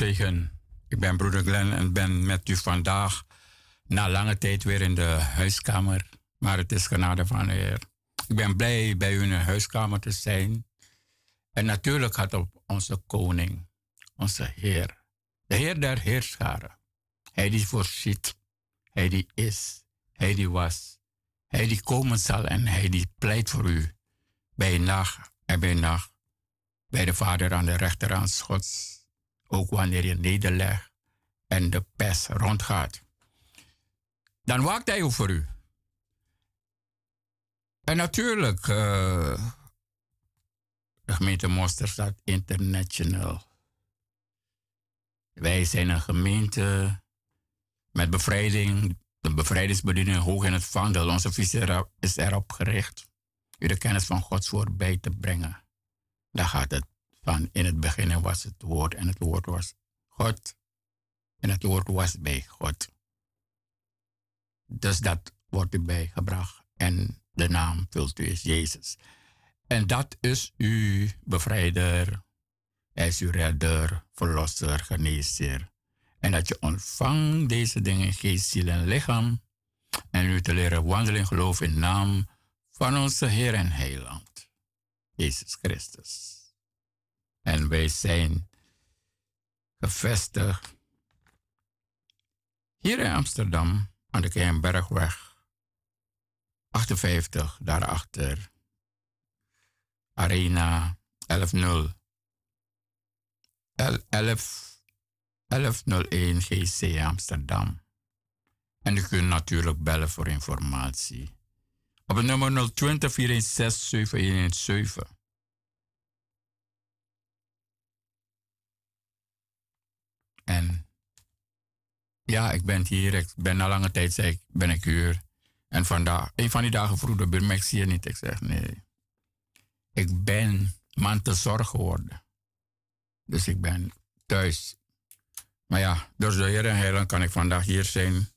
Ik ben broeder Glenn en ben met u vandaag na lange tijd weer in de huiskamer. Maar het is genade van de Heer. Ik ben blij bij u in de huiskamer te zijn. En natuurlijk had op onze koning, onze Heer, de Heer der Heerscharen. Hij die voorziet, hij die is, hij die was, hij die komen zal en hij die pleit voor u. Bij nacht en bij nacht, bij de Vader aan de rechterhand Gods ook wanneer je nederlegt en de pest rondgaat. Dan waakt hij over u. En natuurlijk, uh, de gemeente Mosterstad International. Wij zijn een gemeente met bevrijding, de bevrijdingsbediening hoog in het vaandel. Onze visie is erop gericht u de kennis van Gods woord bij te brengen. Daar gaat het van in het begin was het woord en het woord was God. En het woord was bij God. Dus dat wordt erbij gebracht. En de naam vult u is Jezus. En dat is uw bevrijder. Hij is uw redder, verlosser, geneesheer. En dat je ontvangt deze dingen in geest, ziel en lichaam. En u te leren wandelen geloof in naam van onze Heer en Heiland, Jezus Christus. En wij zijn gevestigd hier in Amsterdam aan de Keienbergweg 58, daarachter Arena 1101 11, 1101 GC Amsterdam. En u kunt natuurlijk bellen voor informatie. Op het nummer 020 416 7117. En ja, ik ben hier. Ik ben al lange tijd, zei ik, ben ik hier. En vandaag, een van die dagen vroeg de burgemeester hier niet. Ik zeg, nee. Ik ben man te zorg geworden. Dus ik ben thuis. Maar ja, door de Heer en Heiland kan ik vandaag hier zijn.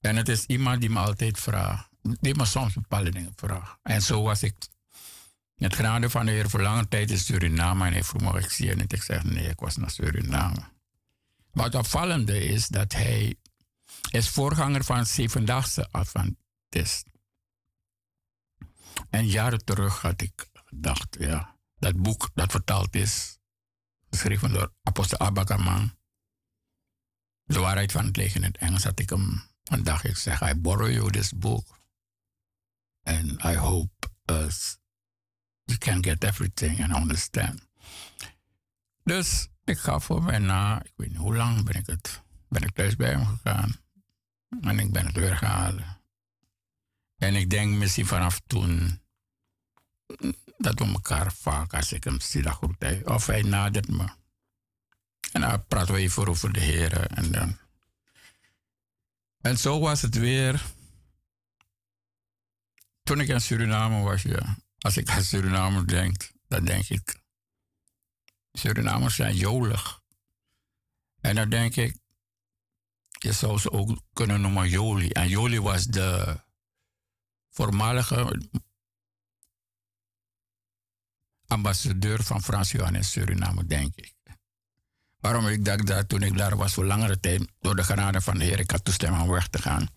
En het is iemand die me altijd vraagt. Die me soms bepaalde dingen vraagt. En zo was ik het genade van de Heer voor lange tijd in Suriname. En hij vroeg me, ik zie je niet. Ik zeg, nee, ik was naar Suriname. Het opvallende is dat hij is voorganger van Zevendaagse Adventist. En jaren terug had ik gedacht, ja, dat boek dat vertaald is geschreven door apostel Abakaman. De waarheid van het leven in het Engels had ik hem een dag ik zeg, I borrow you this book. And I hope us you can get everything and understand. Dus ik ga voor mij na, ik weet niet hoe lang ben ik het, ben ik thuis bij hem gegaan. En ik ben het weer gehaald. En ik denk misschien vanaf toen dat we elkaar vaak, als ik hem zie, dat goed, of hij nadert me. En dan praten we even over de heren. En, dan. en zo was het weer. Toen ik in Suriname was, ja. Als ik aan Suriname denk, dan denk ik. Surinamers zijn jolig. En dan denk ik, je zou ze ook kunnen noemen Joli. En Joli was de voormalige ambassadeur van Frans Johan in Suriname, denk ik. Waarom ik dacht dat toen ik daar was voor langere tijd, door de genade van de Heer, ik had toestemming om weg te gaan.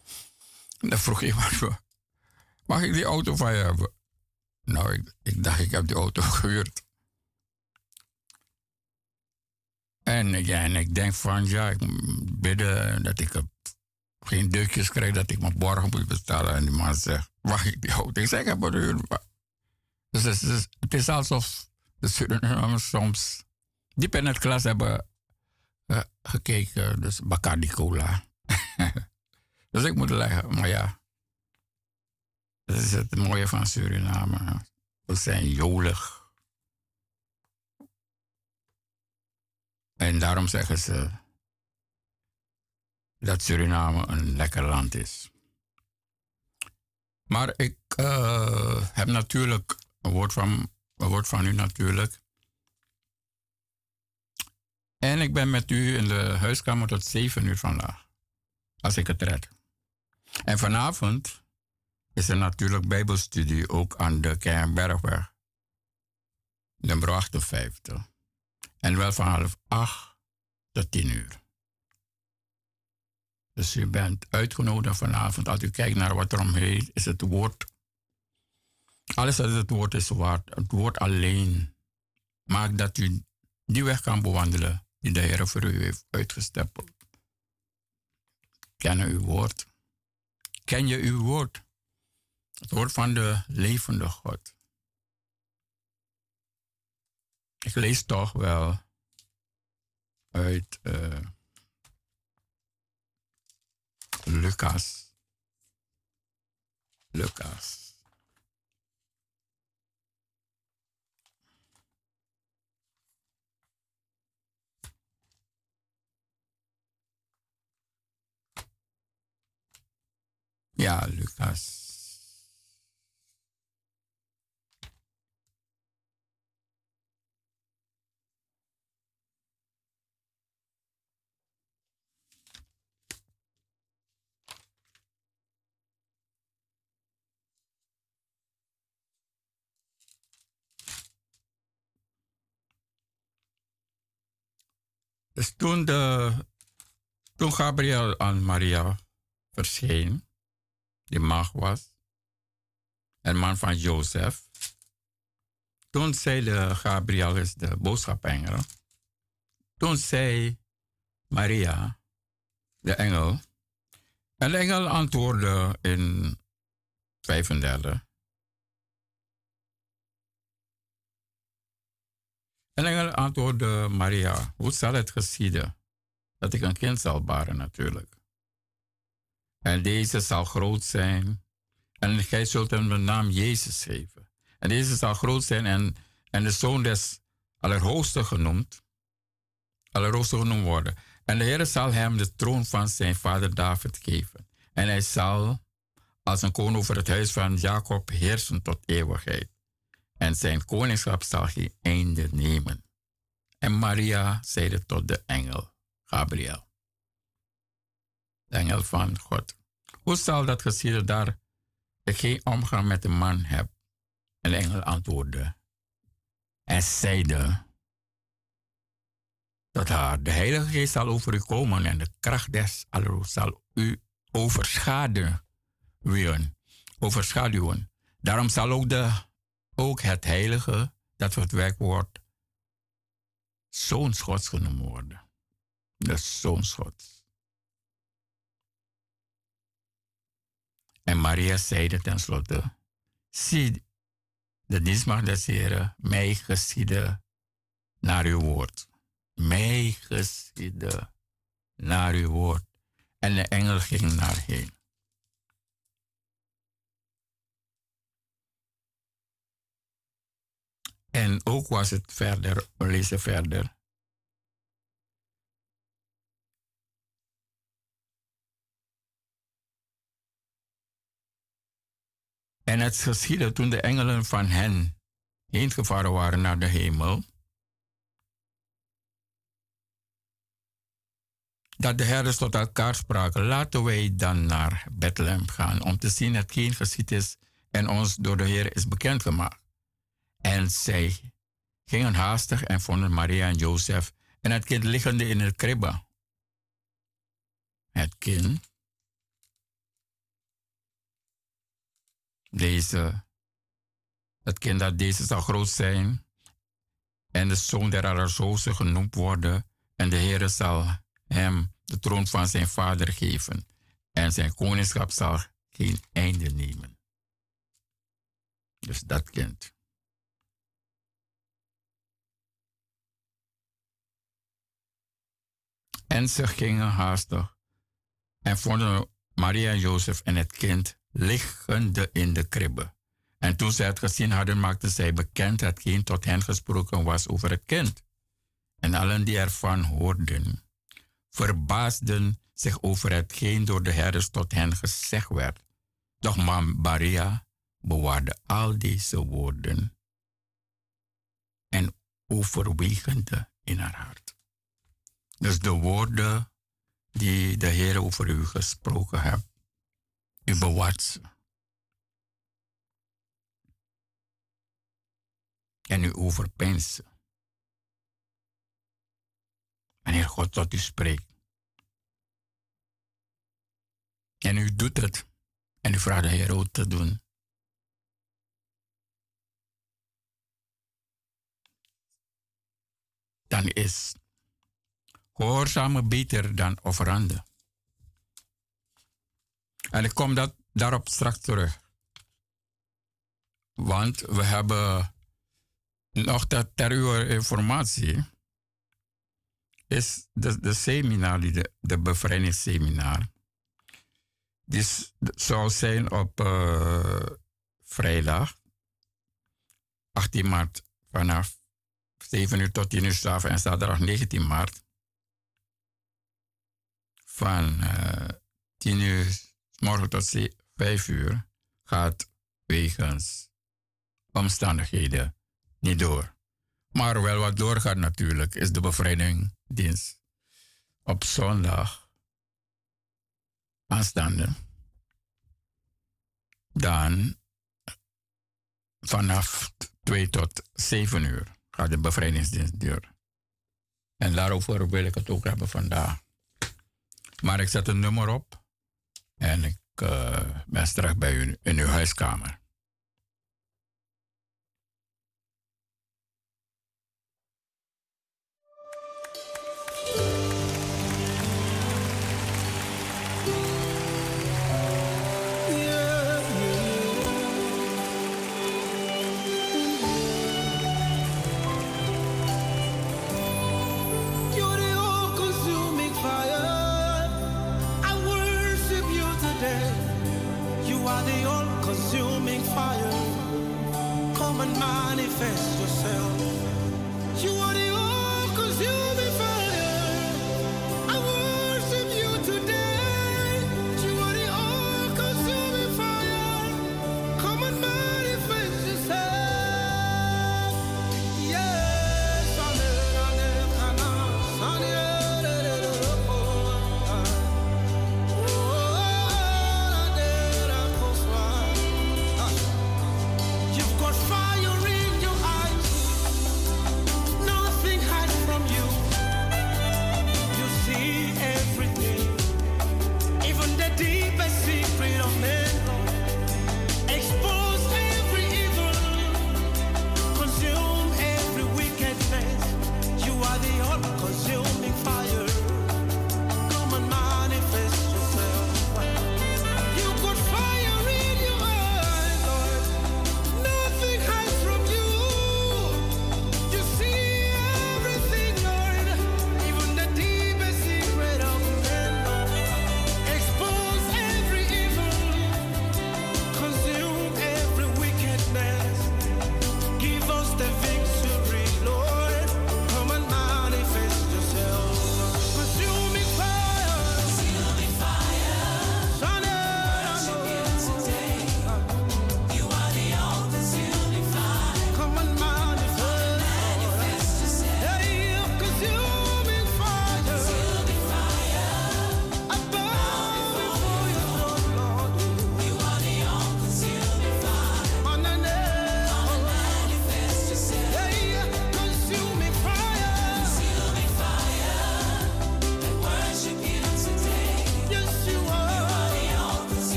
dan vroeg iemand mag ik die auto van je hebben? Nou, ik, ik dacht, ik heb die auto gehuurd. En, ja, en ik denk van, ja, ik bidden dat ik geen deukjes krijg, dat ik mijn borgen moet betalen. En die man zegt, mag ik auto? Ik zeg, gehuurd. Dus het is, het is alsof de Surinamers soms diep in het klas hebben uh, gekeken. Dus Bacardi Cola. dus ik moet leggen, maar ja. Dat is het mooie van Suriname. We zijn jolig. En daarom zeggen ze dat Suriname een lekker land is. Maar ik uh, heb natuurlijk een woord van, een woord van u natuurlijk. En ik ben met u in de huiskamer tot 7 uur vandaag. Als ik het red. En vanavond is er natuurlijk Bijbelstudie ook aan de Kernbergweg. Nummer 58. En wel van half 8 tot 10 uur. Dus u bent uitgenodigd vanavond. Als u kijkt naar wat er omheen is het woord alles wat het woord is waard. Het woord alleen maakt dat u die weg kan bewandelen die de Heer voor u heeft uitgestippeld. Ken uw woord. Ken je uw woord? Het woord van de levende God. Ik lees toch wel uit uh, Lucas. Lucas. Ja, Lucas. Dus toen, de, toen Gabriel aan Maria verscheen, die mag was, een man van Jozef. Toen zei de Gabrielus, de boodschapengel, toen zei Maria, de engel, en de engel antwoordde in 35. En engel antwoordde Maria, hoe zal het geschieden dat ik een kind zal baren natuurlijk. En deze zal groot zijn. En gij zult hem de naam Jezus geven. En deze zal groot zijn en, en de zoon des Allerhoogste genoemd. Allerhoogste genoemd worden. En de Heer zal hem de troon van zijn vader David geven. En hij zal als een koning over het huis van Jacob heersen tot eeuwigheid. En zijn koningschap zal geen einde nemen. En Maria zeide tot de engel Gabriel engel van God. Hoe zal dat geschieden daar ik geen omgang met de man heb? En de engel antwoordde en zeide dat haar de Heilige Geest zal over u komen en de kracht des Allerhoogsten zal u overschaduwen. overschaduwen. Daarom zal ook, de, ook het Heilige, dat het werkwoord zoon Gods genoemd worden. De zoon Gods. En Maria zeide tenslotte, zie, de dienstmacht des Heren, mij geschieden naar uw woord. Mij naar uw woord. En de engel ging naar En ook was het verder, we lezen verder. En het geschiedde toen de engelen van hen heen gevaren waren naar de hemel. Dat de herders tot elkaar spraken, laten wij dan naar Bethlehem gaan om te zien hetgeen geschied is en ons door de Heer is bekendgemaakt. En zij gingen haastig en vonden Maria en Jozef en het kind liggende in het kribbe. Het kind, deze, het kind dat deze zal groot zijn en de zoon der Arazoze genoemd worden en de Heer zal hem de troon van zijn vader geven en zijn koningschap zal geen einde nemen. Dus dat kind. En ze gingen haastig en vonden Maria en Jozef en het kind liggende in de kribbe. En toen zij het gezien hadden, maakten zij bekend hetgeen tot hen gesproken was over het kind. En allen die ervan hoorden, verbaasden zich over hetgeen door de herders tot hen gezegd werd. Doch Maria bewaarde al deze woorden en overwegende in haar hart. Dus de woorden die de Heer over u gesproken heeft, u bewaart ze. En u overpijnst ze. Wanneer God tot u spreekt. En u doet het. En u vraagt de Heer ook te doen. Dan is gehoorzamen beter dan offeranden. En ik kom dat, daarop straks terug. Want we hebben nog ter uw informatie is de, de seminar, de, de bevrijdingsseminar. Die zou zijn op uh, vrijdag 18 maart vanaf 7 uur tot 10 uur s'avonds en zaterdag 19 maart van uh, 10 uur morgen tot 5 uur gaat wegens omstandigheden niet door. Maar wel wat doorgaat natuurlijk is de bevrijdingdienst op zondag aanstaande. Dan vanaf 2 tot 7 uur gaat de bevrijdingsdienst door. En daarover wil ik het ook hebben vandaag. Maar ik zet een nummer op en ik uh, ben straks bij u in uw huiskamer.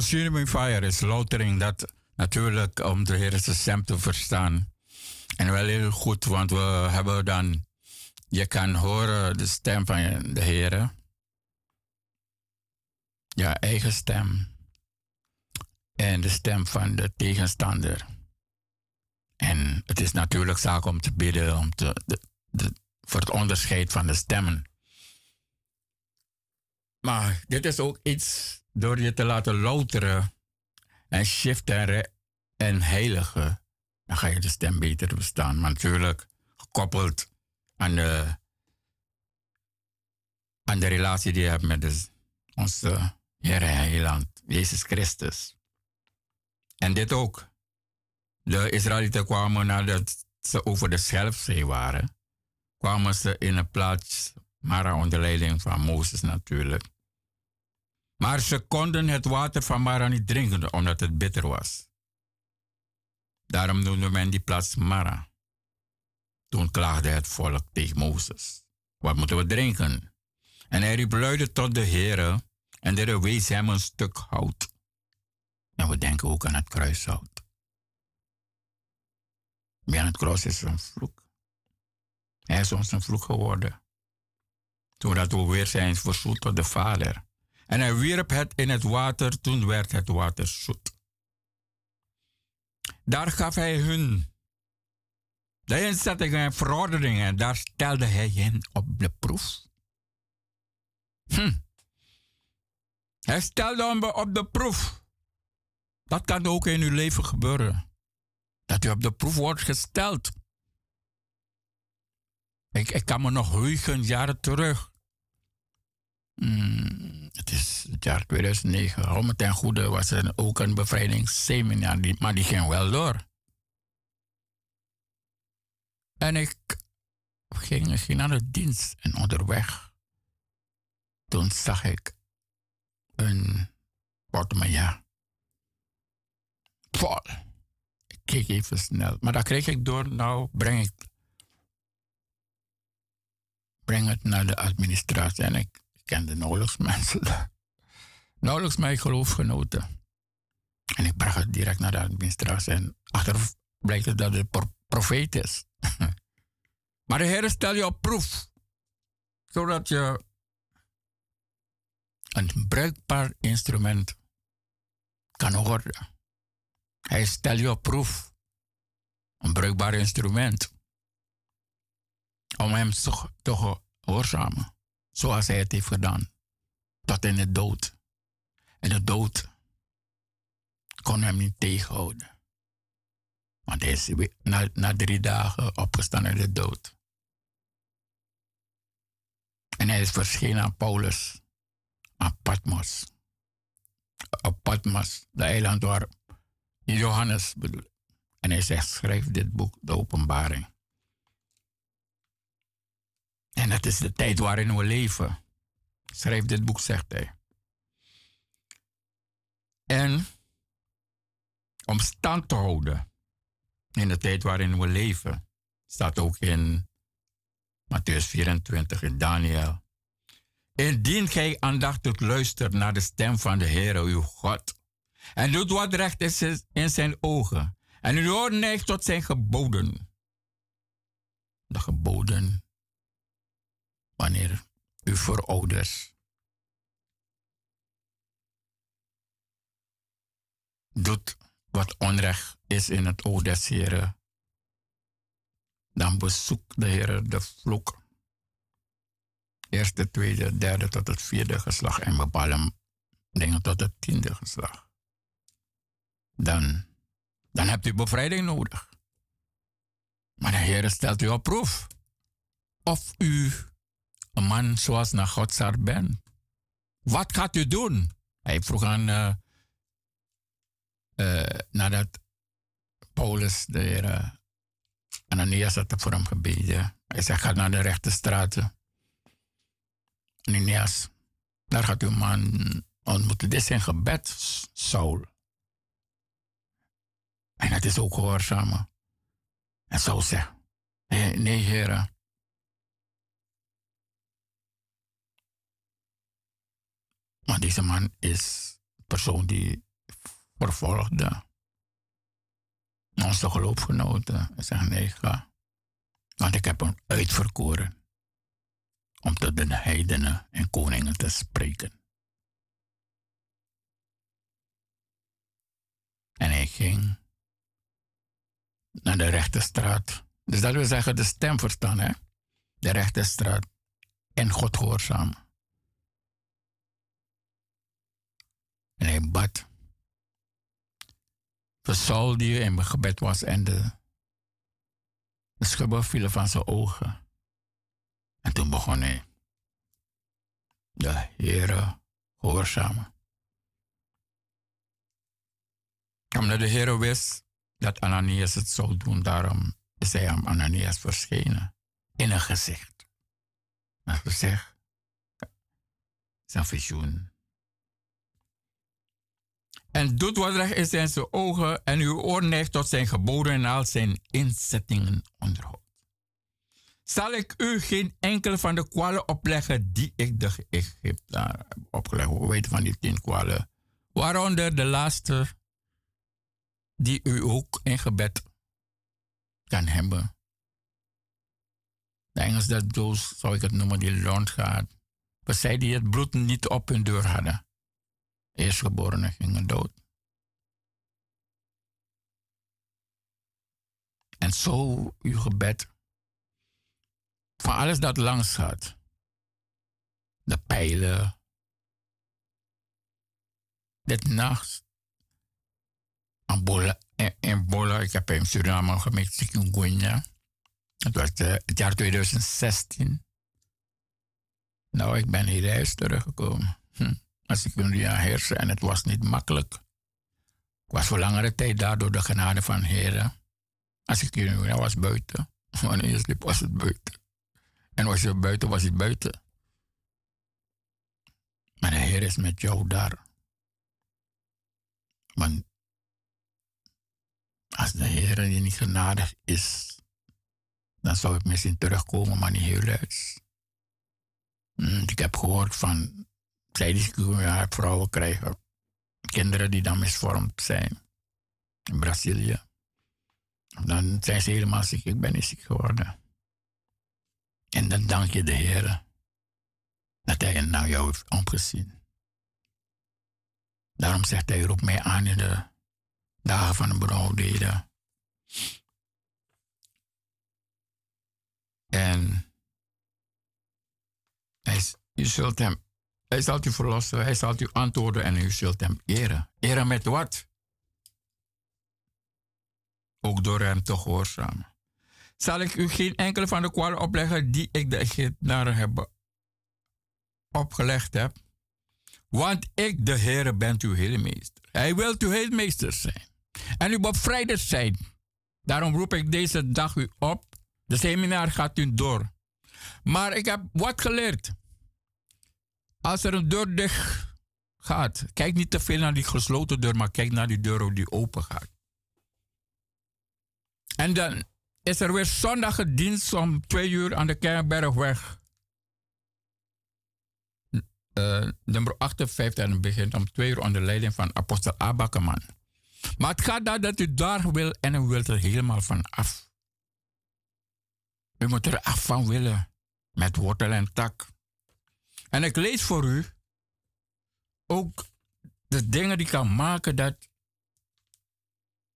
Consuming fire is loutering dat natuurlijk om de Heer stem te verstaan. En wel heel goed, want we hebben dan, je kan horen de stem van de Heer. Ja, eigen stem. en de stem van de tegenstander. En het is natuurlijk zaak om te bidden om te, de, de, voor het onderscheid van de stemmen. Maar dit is ook iets door je te laten louteren en shiften en heiligen. Dan ga je de stem beter bestaan. Maar natuurlijk gekoppeld aan de, aan de relatie die je hebt met onze Heer en Heiland, Jezus Christus. En dit ook. De Israëlieten kwamen nadat ze over de Schelfzee waren, kwamen ze in een plaats, Mara onder leiding van Mozes natuurlijk. Maar ze konden het water van Mara niet drinken omdat het bitter was. Daarom noemde men die plaats Mara. Toen klaagde het volk tegen Mozes. Wat moeten we drinken? En hij riep luide tot de Heere en de wees hem een stuk hout. En we denken ook aan het kruishout. Maar het kruis is een vloek. Hij is ons een vloek geworden. Zodat we weer zijn verzoet tot de Vader. En hij wierp het in het water, toen werd het water zoet. Daar gaf hij hun de inzettingen en verordeningen, daar stelde hij hen op de proef. Hm. Hij stelde hem op de proef. Dat kan ook in uw leven gebeuren. Dat u op de proef wordt gesteld. Ik, ik kan me nog heugen jaren terug. Hmm, het is het jaar 2009. Hou me ten goede was er ook een bevrijdingsseminar, maar die ging wel door. En ik ging, ging naar de dienst en onderweg. Toen zag ik een portemonnee. Vol. Ik keek even snel. Maar dat kreeg ik door. Nou, breng ik. Breng het naar de administratie. En ik kende nauwelijks mensen. Nauwelijks mijn geloofgenoten. En ik bracht het direct naar de administratie. En achter blijkt het dat het profeet is. maar de Heer stel je op proef. Zodat je een bruikbaar instrument kan worden. Hij stelt je op proef. Een bruikbaar instrument. Om hem te gehoorzamen. Zoals hij het heeft gedaan. Tot in de dood. En de dood kon hem niet tegenhouden. Want hij is na, drie dagen opgestaan uit de dood. En hij is verschenen aan Paulus aan Patmos. Op Patmos, de eiland waar Johannes bedoel. En hij zegt, schrijf dit boek, de openbaring. En dat is de tijd waarin we leven. Schrijf dit boek, zegt hij. En om stand te houden in de tijd waarin we leven, staat ook in Matthäus 24 in Daniel. Indien gij aandachtig luistert naar de stem van de Heer, uw God, en doet wat recht is in zijn ogen, en uw oor neigt tot zijn geboden. De geboden wanneer uw voorouders doet wat onrecht is in het oog des Heren, dan bezoekt de Heer de vloek eerste, tweede, derde tot het vierde geslacht en bepaalde dingen tot het tiende geslacht. Dan, dan hebt u bevrijding nodig. Maar de Heer stelt u op proef. Of u man zoals naar Gods hart bent. Wat gaat u doen? Hij vroeg aan, uh, uh, nadat Paulus, de heer uh, Ananias had voor hem gebeden. Hij zei, ga naar de rechte straten. Ninias, daar gaat uw man ontmoeten. Dit is zijn gebed, Saul. En het is ook gehoorzamen. En Saul zegt, nee, nee heren. Maar deze man is persoon die vervolgde onze geloofgenoten. Hij zegt, nee, ga. Want ik heb hem uitverkoren om tot de heidenen en koningen te spreken. ging naar de rechterstraat. Dus dat wil zeggen de stem verstaan, hè? De rechterstraat en God gehoorzaam. En hij bad. Voor die in mijn gebed was en de, de schubben vielen van zijn ogen. En toen begon hij de Heere gehoorzamen. Omdat de Heer wist dat Ananias het zou doen, daarom is hij aan Ananias verschenen in een gezicht. Een gezicht een visioen. En doet wat recht is in zijn ogen en uw oor neigt tot zijn geboden en al zijn inzettingen onderhoudt. Zal ik u geen enkele van de kwalen opleggen die ik de Egyptenaren heb opgelegd? We weten van die tien kwalen. Waaronder de laatste die u ook in gebed kan hebben. De Engels dat doos, zou ik het noemen, die rond gaat. We zij die het bloed niet op hun deur hadden. Eerstgeborenen gingen dood. En zo uw gebed. Van alles dat langs gaat. De pijlen. Dit nachts Angola, Ebola. Ik heb in Suriname gemeten chikungunya. Het was het jaar 2016. Nou, ik ben hier huis teruggekomen. Hm. Als ik een jaar hersen en het was niet makkelijk. Ik was voor langere tijd daar door de genade van heren. Als ik hier was buiten. Wanneer je sliep was het buiten. En als je buiten was het buiten. Maar de Heer is met jou daar. Want als de Heer je niet genadig is, dan zou ik misschien terugkomen, maar niet heel uit. Hmm, ik heb gehoord van, zij die vrouwen krijgen kinderen die dan misvormd zijn. In Brazilië. Dan zijn ze helemaal ziek. Ik ben niet ziek geworden. En dan dank je de Heer dat hij naar jou heeft omgezien. Daarom zegt hij, roep mij aan in de dagen van de berouwdeden. En hij, u zult hem, hij zal u verlossen, hij zal u antwoorden en u zult hem eren. Eren met wat? Ook door hem te gehoorzamen. Zal ik u geen enkele van de kwalen opleggen die ik de Egyptenaren heb opgelegd heb? Want ik, de Heere, ben uw meester. Hij wil uw meester zijn. En u bevrijders zijn. Daarom roep ik deze dag u op. De seminar gaat u door. Maar ik heb wat geleerd. Als er een deur dicht gaat, kijk niet te veel naar die gesloten deur, maar kijk naar die deur die open gaat. En dan is er weer zondag dienst om twee uur aan de Kernbergweg. Uh, nummer 58 en begint om twee uur onder leiding van apostel Abakeman. Maar het gaat daar dat u daar wil en u wilt er helemaal van af. U moet er af van willen. Met wortel en tak. En ik lees voor u ook de dingen die kan maken dat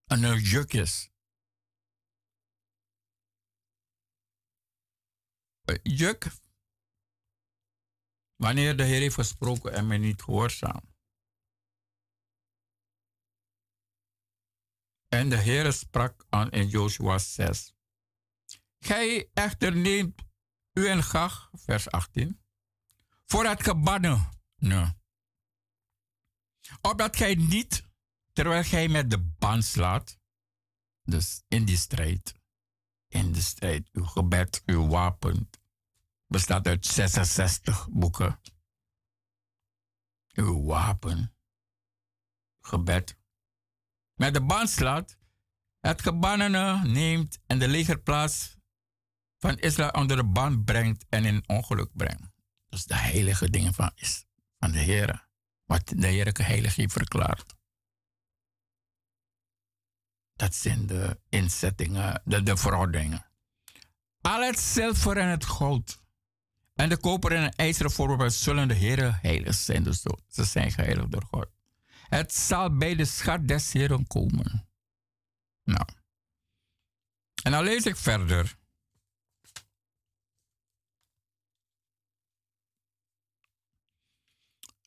een juk is. Juk, wanneer de Heer heeft gesproken en men niet gehoorzaam. En de Heer sprak aan in Joshua 6. Gij echter neemt u en gag, vers 18, voor het gebannen. Nee. Opdat gij niet, terwijl gij met de band slaat, dus in die strijd, in de strijd, uw gebed, uw wapen, bestaat uit 66 boeken. Uw wapen, gebed, met de band slaat, het gebannene neemt en de legerplaats van Israël onder de band brengt en in ongeluk brengt. Dus de heilige dingen van, van de Heer. Wat de Heer heilig heeft verklaard. Dat zijn de inzettingen, de, de verhoudingen. Al het zilver en het goud en de koper en het ijzeren voorwerpen zullen de Heer heilig zijn. Dus ze zijn geheiligd door God. Het zal bij de schat des Heren komen. Nou. En dan lees ik verder.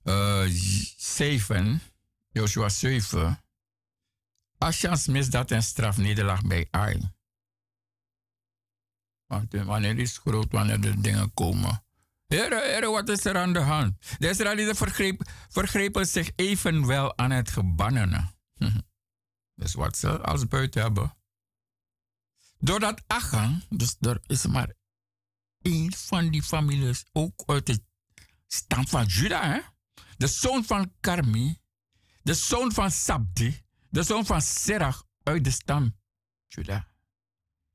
Uh, 7, Joshua 7. Asjans misdaad en straf nederlag bij Ai. Want wanneer is groot, wanneer de dingen komen. Heren, heren, wat is er aan de hand? De Israëlieten vergreep, vergrepen zich evenwel aan het gebannene. dus wat ze als buiten hebben. Doordat Achan, dus er is maar één van die families, ook uit de stam van Juda, hè? De zoon van Karmi, de zoon van Sabdi, de zoon van Serach uit de stam Juda,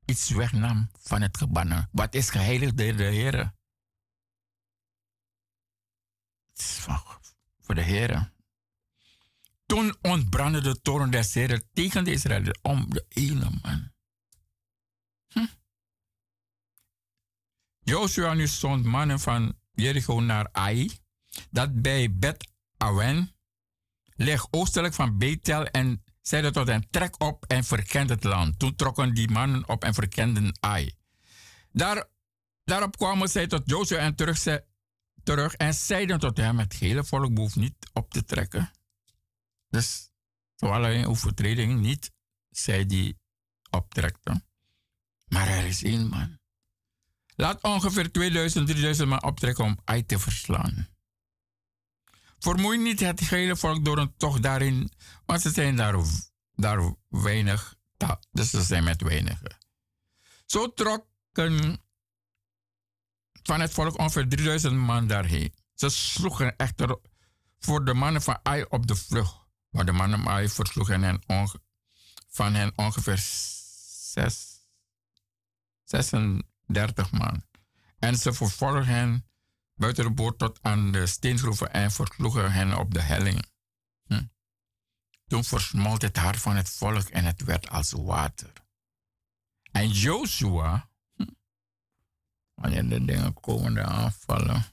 iets wegnam van het gebannen. Wat is geheiligd door de Heer? Voor de Heer. Toen ontbrandde de toren des Heren tegen de Israëlieten om de ene man. Hm. Joshua nu zond mannen van Jericho naar Ai, dat bij Bet Awen ligt oostelijk van Bethel en zeiden tot hen, trek op en verkend het land. Toen trokken die mannen op en verkenden Ai. Daar, daarop kwamen zij tot Joshua en terug, terug en zeiden tot hem, het hele volk behoeft niet op te trekken. Dus, terwijl een overtreding niet, zij die optrekten. Maar er is één man. Laat ongeveer 2000, 3000 man optrekken om Ai te verslaan. Vermoei niet het hele volk door een tocht daarin, want ze zijn daar, daar weinig, dus ze zijn met weinigen. Zo trokken van het volk ongeveer 3000 man daarheen. Ze sloegen echter voor de mannen van Ai op de vlucht. Maar de mannen van Ai versloegen hen van hen ongeveer 6, 36 man. En ze vervolgen hen buiten de boord tot aan de steengroeven en versloegen hen op de helling. Hm. Toen versmolt het hart van het volk en het werd als water. En Joshua, hm, wanneer de dingen komen de aanvallen,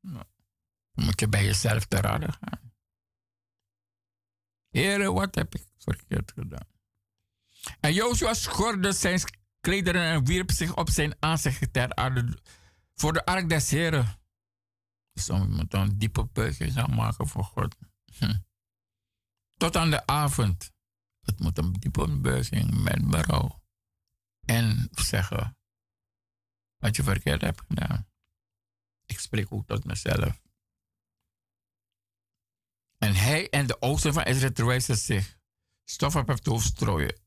dan moet je bij jezelf te raden gaan. Heren, wat heb ik verkeerd gedaan? En Joshua schorde zijn klederen en wierp zich op zijn aanzicht ter voor de ark des Heren. Je moet een diepe buiging gaan maken voor God. Tot aan de avond. Het moet een diepe buiging met berouw. En zeggen wat je verkeerd hebt gedaan. Ik spreek ook tot mezelf. En hij en de oudsten van Israël terwijzen zich stof op het hoofd strooien.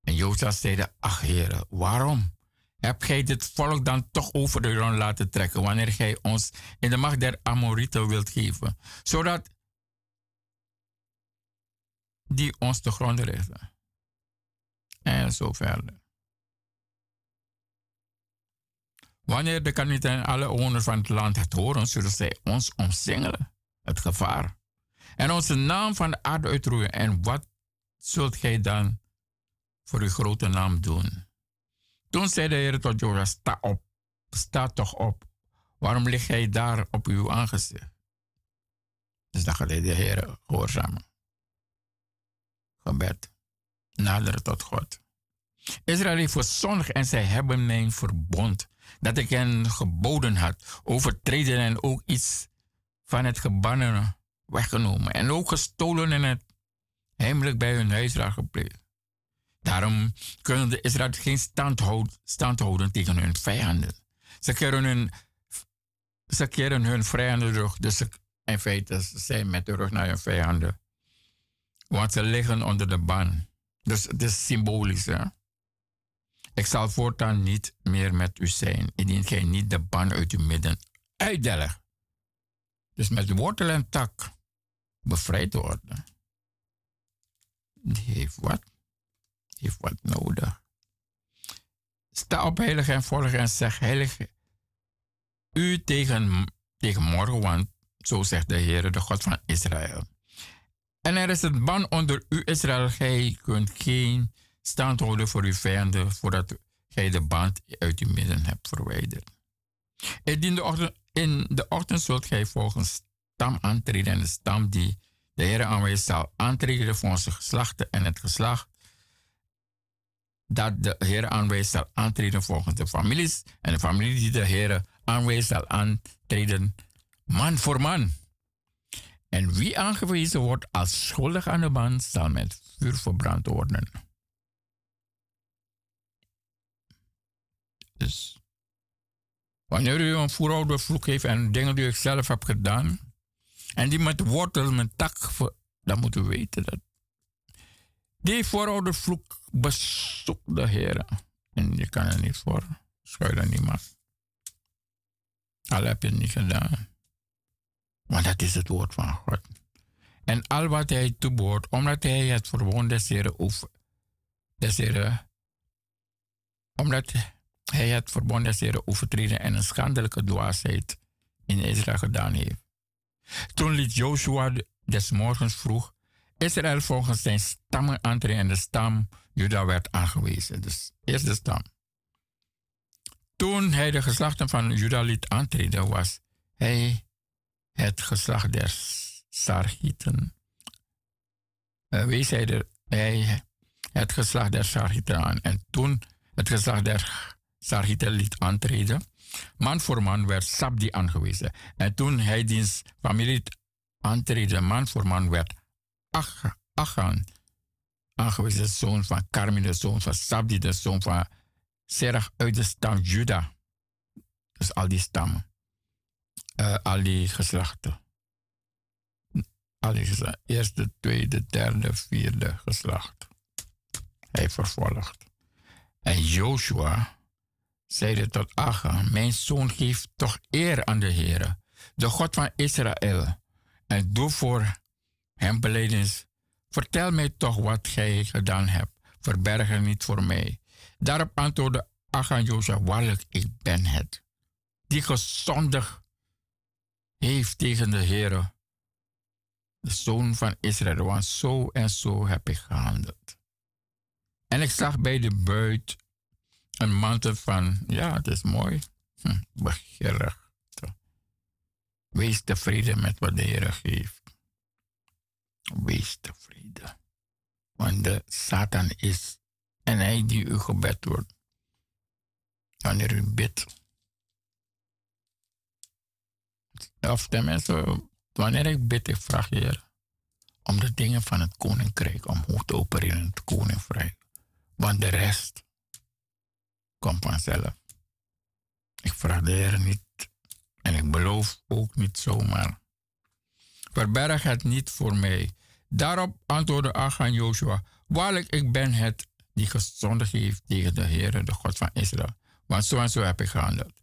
En Jozef zeide, ach heren, waarom? Heb gij dit volk dan toch over de grond laten trekken wanneer gij ons in de macht der Amorieten wilt geven, zodat die ons de grond richten. En zo verder. Wanneer de Kanieten en alle bewoners van het land het horen, zullen zij ons omsingelen, het gevaar, en onze naam van de aarde uitroeien. En wat zult gij dan voor uw grote naam doen? Toen zei de Heer tot Joras, sta op, sta toch op. Waarom lig jij daar op uw aangezicht? Dus dan de Heer gehoorzamen. Gebed. Naderen tot God. Israël heeft verzondigd en zij hebben mijn verbond dat ik hen geboden had, overtreden en ook iets van het gebannen weggenomen en ook gestolen en het heimelijk bij hun huisraad gepleegd. Daarom kunnen de Israëlieten geen stand, houd, stand, houden tegen hun vijanden. Ze keren hun, ze keren hun vijanden terug. Dus in feite zijn met de rug naar hun vijanden. Want ze liggen onder de ban. Dus het is symbolisch. Hè? Ik zal voortaan niet meer met u zijn, indien gij niet de ban uit uw midden uitdelgt. Dus met wortel en tak bevrijd worden. Die heeft wat? Heeft wat nodig. Sta op heilig en volg en zeg heilig u tegen, tegen morgen, want zo zegt de Heer, de God van Israël. En er is het ban onder u, Israël. Gij kunt geen stand houden voor uw vijanden, voordat gij de band uit uw midden hebt verwijderd. In de ochtend, in de zult gij volgens stam aantreden en de stam die de Heer aanwijst zal aantreden voor onze geslachten en het geslacht dat de Heer aanwijst zal aantreden volgens de families. En de familie die de Heer aanwijst zal aantreden man voor man. En wie aangewezen wordt als schuldig aan de man, zal met vuur verbrand worden. Dus wanneer u een vloek heeft en dingen die u zelf hebt gedaan, en die met wortel, met tak, dan moet u weten dat die vloek bezoekt de Heer. En je kan er niet voor schuilen, niemand. Al heb je het niet gedaan. Want dat is het woord van God. En al wat hij toebehoort, omdat hij het verbond des Heren, omdat hij het verbond des Heren overtreden en een schandelijke dwaasheid in Israël gedaan heeft. Toen liet Joshua des morgens vroeg Israël volgens zijn stammen aantreden en de stam Juda werd aangewezen. Dus eerst de stam. Toen hij de geslachten van Juda liet aantreden, was hij het geslacht der Sargieten. Uh, wees hij, de, hij het geslacht der Sargieten aan. En toen het geslacht der Sargieten liet aantreden, man voor man werd Sabdi aangewezen. En toen hij diens familie aantreden, man voor man werd Achan de zoon van Carmi, de zoon van Sabdi, de zoon van Serach uit de stam Juda. Dus al die stammen. Uh, al die geslachten. Al die. Eerste, tweede, derde, vierde geslacht. Hij vervolgt. En Joshua zeide tot Achan, mijn zoon geeft toch eer aan de Heer, de God van Israël. En doe voor hem. Vertel mij toch wat gij gedaan hebt. Verberg het niet voor mij. Daarop antwoordde Achan Jozef, waarlijk, ik ben het. Die gezondig heeft tegen de Heer, de zoon van Israël, want zo en zo heb ik gehandeld. En ik zag bij de buit een mantel van, ja, het is mooi, hm. Wees tevreden met wat de Heer geeft. Wees tevreden. Want de Satan is en hij die uw gebed wordt. Wanneer u bidt. Of tenminste, wanneer ik bid, ik vraag Heer om de dingen van het koninkrijk, om hoe te opereren in het koninkrijk. Want de rest komt vanzelf. Ik vraag de Heer niet en ik beloof ook niet zomaar. Verberg het niet voor mij. Daarop antwoordde Achan Joshua: Waarlijk, ik ben het die gezondigd heeft tegen de Heer, de God van Israël. Want zo en zo heb ik gehandeld.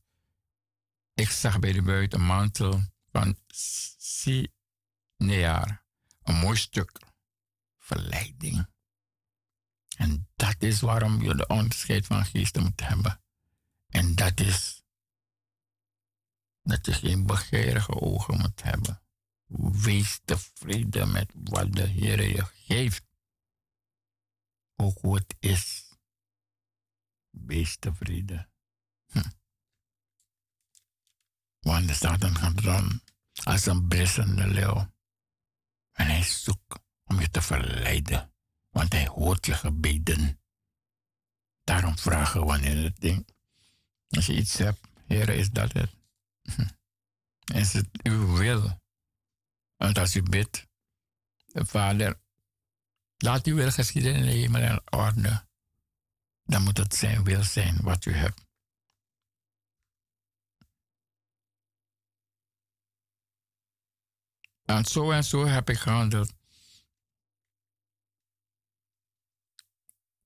Ik zag bij de buiten een mantel van Sinear, een mooi stuk verleiding. En dat is waarom je de onderscheid van geesten moet hebben. En dat is dat je geen begeerige ogen moet hebben. Wees tevreden met wat de Heer je geeft ook hoe is. Wees tevreden. Hm. Want de Satan gaat dan als een brissende leeuw. En hij zoekt om je te verleiden. Want hij hoort je gebeden. Daarom vragen wanneer het ding. Als je iets hebt, Heer, is dat het? Hm. Is het uw wil? Want als u bidt, de Vader, Laat uw wil geschieden in de hemel en orde. Dan moet het zijn wil zijn wat u hebt. En zo en zo heb ik gehandeld.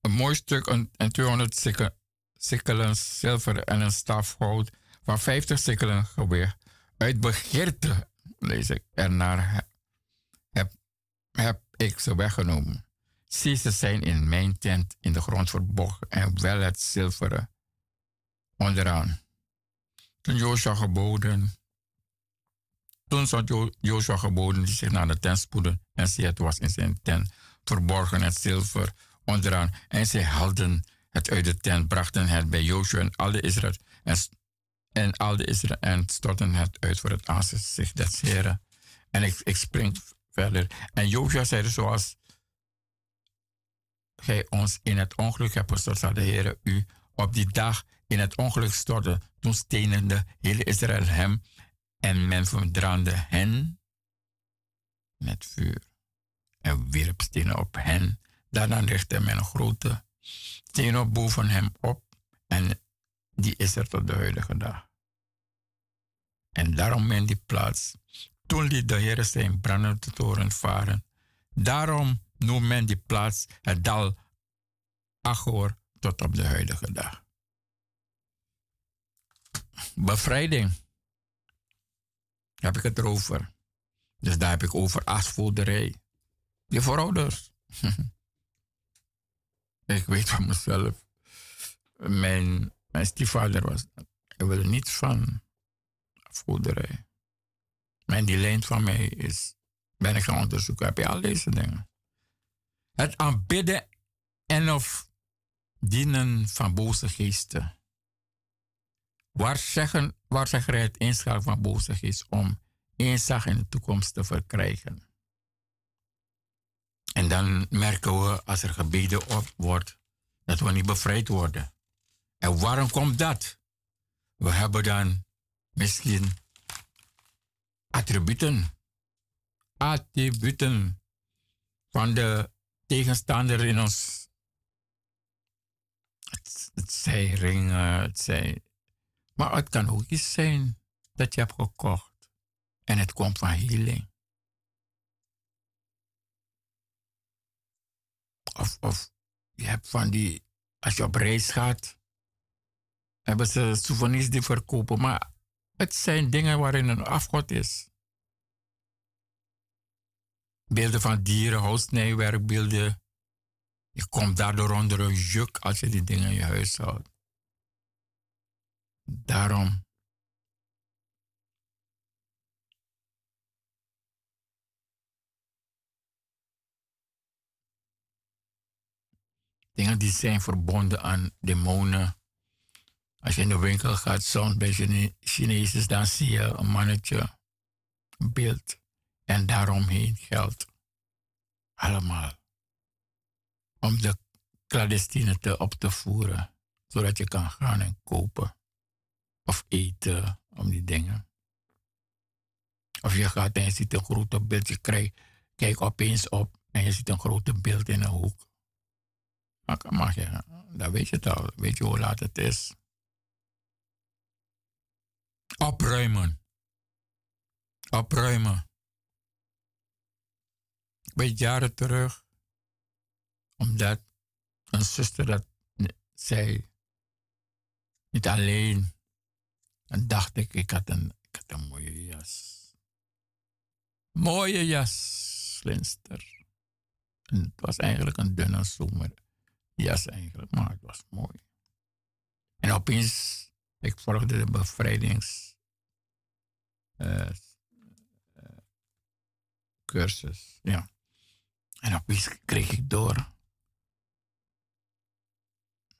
Een mooi stuk en 200 sikkelen zilver en een staf hout van 50 sikkelen gewicht. Uit begeerte, lees ik, ernaar heb, heb ik ze weggenomen. Zie, ze zijn in mijn tent in de grond verborgen en wel het zilveren onderaan. Toen Joshua geboden, toen zat Joshua geboden die zich naar de tent spoeden en zie, het was in zijn tent verborgen het zilver onderaan. En zij haalden het uit de tent, brachten het bij Joshua en alle Israël en, en al de Israël en stortten het uit voor het aangezicht des Heren. En ik, ik spring verder. En Joshua zei zoals gij ons in het ongeluk hebt gestort, zal de Heer u op die dag in het ongeluk storten. Toen stenende hele Israël hem en men verbrandde hen met vuur en wierp stenen op hen. Daarna richtte men grote steen op boven hem op en die is er tot de huidige dag. En daarom men die plaats. Toen liet de Heer zijn brandende toren varen. Daarom noemt men die plaats het dal Achor tot op de huidige dag. Bevrijding. Heb ik het erover. Dus daar heb ik over asvoerderij. Je voorouders. ik weet van mezelf. Mijn, mijn stiefvader was. Ik wilde niets van afgoederij. Mijn die leent van mij is. Ben ik gaan onderzoeken. Heb je al deze dingen? Het aanbidden en of dienen van boze geesten. Waar, zeggen, waar zeggen het inschakelen van boze geest om inzag in de toekomst te verkrijgen? En dan merken we als er gebeden op wordt dat we niet bevrijd worden. En waarom komt dat? We hebben dan misschien attributen, attributen van de tegenstander in ons. Het, het zij ringen, het zij. Maar het kan ook iets zijn dat je hebt gekocht en het komt van healing. Of, of je hebt van die, als je op reis gaat, hebben ze souvenirs die verkopen, maar het zijn dingen waarin een afgod is. Beelden van dieren, houtsnijwerkbeelden. Je komt daardoor onder een juk als je die dingen in je huis houdt. Daarom. Dingen die zijn verbonden aan demonen. Als je in de winkel gaat, soms bij Chinezen, dan zie je een mannetje, een beeld. En daaromheen geld. Allemaal. Om de clandestine te op te voeren. Zodat je kan gaan en kopen. Of eten, om die dingen. Of je gaat en je ziet een grote beeld. Je krijgt, kijk opeens op en je ziet een grote beeld in een hoek. Maar mag je, dan weet je het al. Weet je hoe laat het is. Opruimen. Opruimen. Ik ben jaren terug, omdat een zuster dat zei, niet alleen. En dacht ik, ik had een, ik had een mooie jas. Mooie jas, Linster. En het was eigenlijk een dunne zomerjas eigenlijk, maar het was mooi. En opeens ik volgde de bevrijdingscursus. Uh, ja. En opeens kreeg ik door.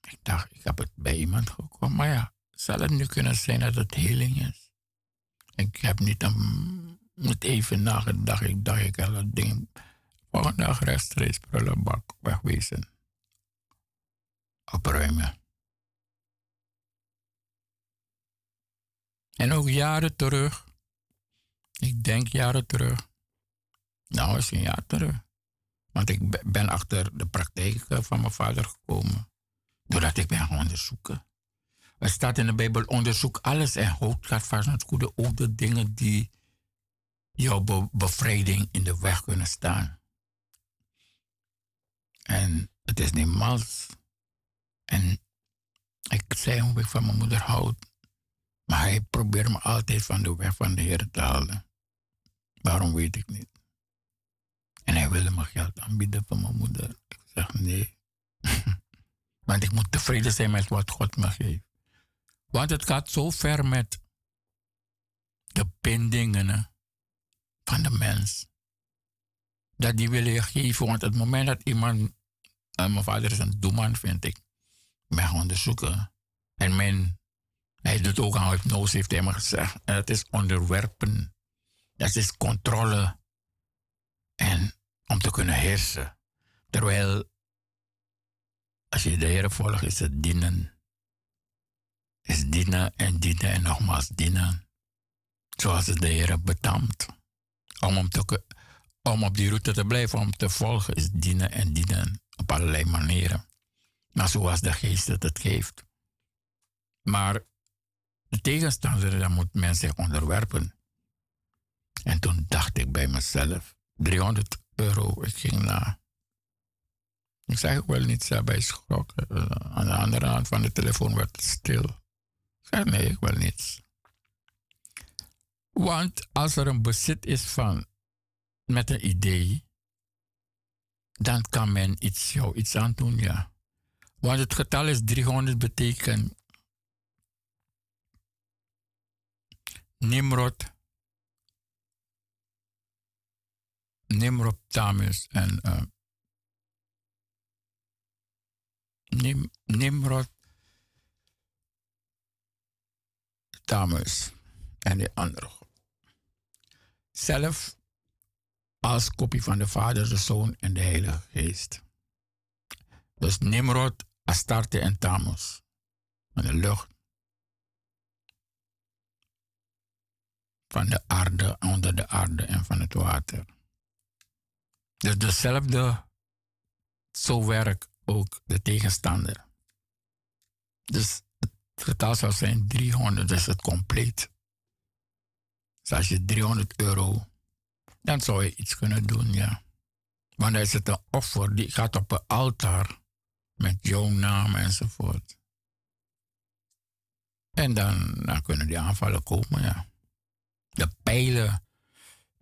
Ik dacht, ik heb het bij iemand gekomen. Maar ja, zal het nu kunnen zijn dat het heling is? Ik heb niet, een, even nagedacht. Ik dacht, ik had dat ding volgende dag rechtstreeks prullenbak wegwezen. Opruimen. En ook jaren terug, ik denk jaren terug, nou is een jaar terug. Want ik ben achter de praktijk van mijn vader gekomen. Doordat ik ben gaan onderzoeken. Er staat in de Bijbel, onderzoek alles en houd gaat vast het goede. Ook de dingen die jouw bevrijding in de weg kunnen staan. En het is niet mals. En ik zei hoe ik van mijn moeder houd. Maar hij probeert me altijd van de weg van de Heer te halen. Waarom weet ik niet. En hij wilde me geld aanbieden van mijn moeder. Ik zeg nee. Want ik moet tevreden zijn met wat God me geeft. Want het gaat zo ver met de bindingen van de mens. Dat die willen je geven. Want het moment dat iemand, en mijn vader is een doeman, vind ik, gaan onderzoeken. En mijn hij doet ook aan hypnose, heeft hij me gezegd. En het is onderwerpen. Dat is controle. En om te kunnen heersen. Terwijl Als je de Heer volgt, is het dienen. Is dienen en dienen en nogmaals dienen. Zoals het de Heer betaamt. Om, om, om op die route te blijven, om te volgen, is dienen en dienen op allerlei manieren. Maar zoals de geest het geeft. Maar de tegenstander, daar moet men zich onderwerpen. En toen dacht ik bij mezelf, 300 euro, ik ging naar. Ik zeg ook wel niets bij schrok. Uh, aan de andere hand van de telefoon werd het stil. Ik zeg nee, ik wil niets. Want als er een bezit is van met een idee, dan kan men iets, jou iets aan doen, ja. Want het getal is 300 betekent Nimrod, Nimrod Tamus en uh, Nim, Nimrod Tamus en de andere. Zelf als kopie van de Vader, de Zoon en de Heilige Geest. Dus Nimrod, Astarte en Tamus. Van de lucht. Van de aarde, onder de aarde en van het water. Dus dezelfde, zo werkt ook de tegenstander. Dus het getal zou zijn 300, dus het compleet. Dus als je 300 euro, dan zou je iets kunnen doen, ja. Want dan is het een offer die gaat op een altaar met jouw naam enzovoort. En dan, dan kunnen die aanvallen komen, ja. De pijlen.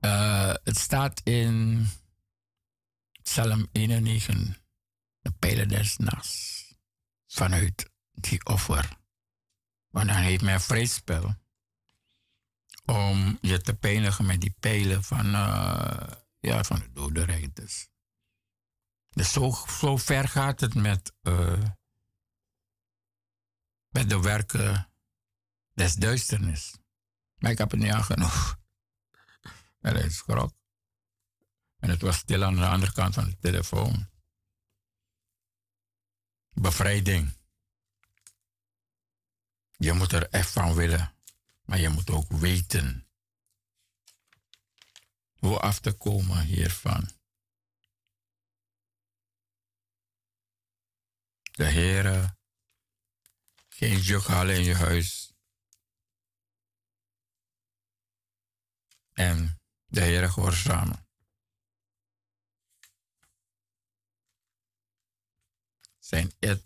Uh, het staat in Psalm 91. De pijlen des nachts. Vanuit die offer. Want dan heeft men vreespel. Om je te pijnigen met die pijlen van, uh, ja, van de dodenrijders. Dus zo, zo ver gaat het met, uh, met de werken des duisternis. Ik heb het niet aan genoeg. En hij schrok. En het was stil aan de andere kant van de telefoon. Bevrijding. Je moet er echt van willen. Maar je moet ook weten hoe af te komen hiervan. De Heere, geen jughalen in je huis. En de Heere gehoorzamen. Zijn het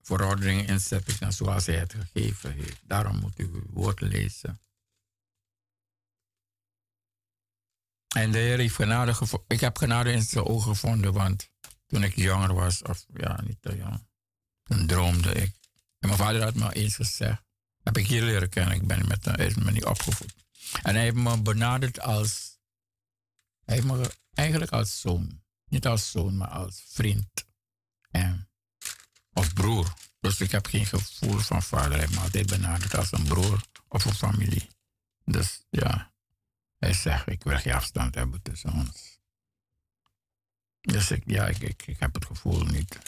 verordeningen inzettingen zoals hij het gegeven heeft. Daarom moet u het woord lezen. En de Heer heeft genade Ik heb genade in zijn ogen gevonden, want toen ik jonger was, of ja, niet te jong, toen droomde ik. En mijn vader had me eens gezegd, heb ik hier leren kennen, ik ben met is me niet opgevoed. En hij heeft me benaderd als, hij heeft me eigenlijk als zoon. Niet als zoon, maar als vriend. En of broer. Dus ik heb geen gevoel van vader. Hij heeft me altijd benaderd als een broer of een familie. Dus ja, hij zegt, ik wil geen afstand hebben tussen ons. Dus ik, ja, ik, ik, heb het gevoel niet.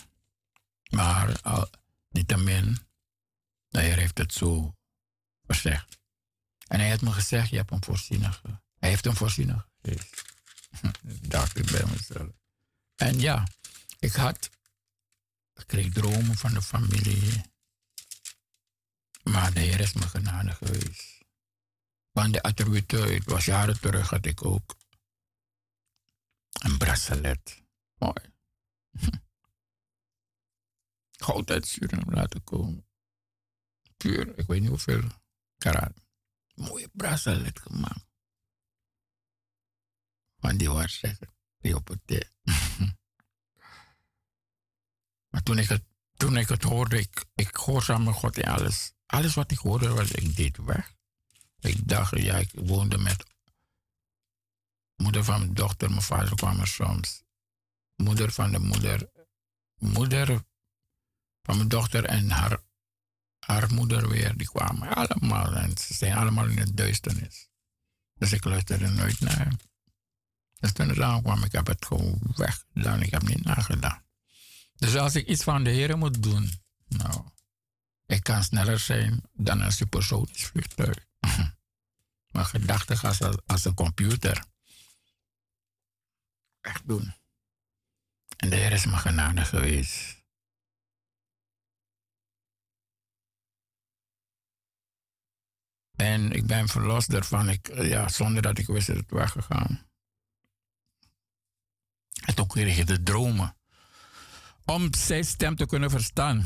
Maar al, de Heer heeft het zo gezegd. En hij heeft me gezegd, je hebt een voorzienige. Hij heeft een voorzienige geest. dacht ik bij mezelf. En ja, ik had ik kreeg dromen van de familie. Maar de Heer is me genadig geweest. Want de attributen, het was jaren terug, had ik ook een bracelet. Mooi. Goud uit Suriname laten komen. Puur, ik weet niet hoeveel karat. Mooie bracelet gemaakt. Van die was zeggen, die op het Maar toen ik het, toen ik het hoorde, ik, ik gehoorzaamde God in alles. Alles wat ik hoorde, was ik deed weg. Ik dacht, ja, ik woonde met moeder van mijn dochter, mijn vader kwam er soms. Moeder van de moeder, moeder van mijn dochter en haar, haar moeder weer, die kwamen allemaal. En ze zijn allemaal in het duisternis. Dus ik luisterde nooit naar. Dus toen het aankwam, ik heb het gewoon weggedaan. Ik heb niet nagedacht. Dus als ik iets van de Heer moet doen, nou, ik kan sneller zijn dan een supersonisch vliegtuig. Mijn gedachten gaan als een computer. Echt doen. En de Heer is me genade geweest. En ik ben verlost daarvan, ik, ja, zonder dat ik wist dat het weggegaan. En toen kreeg je de dromen. Om zijn stem te kunnen verstaan.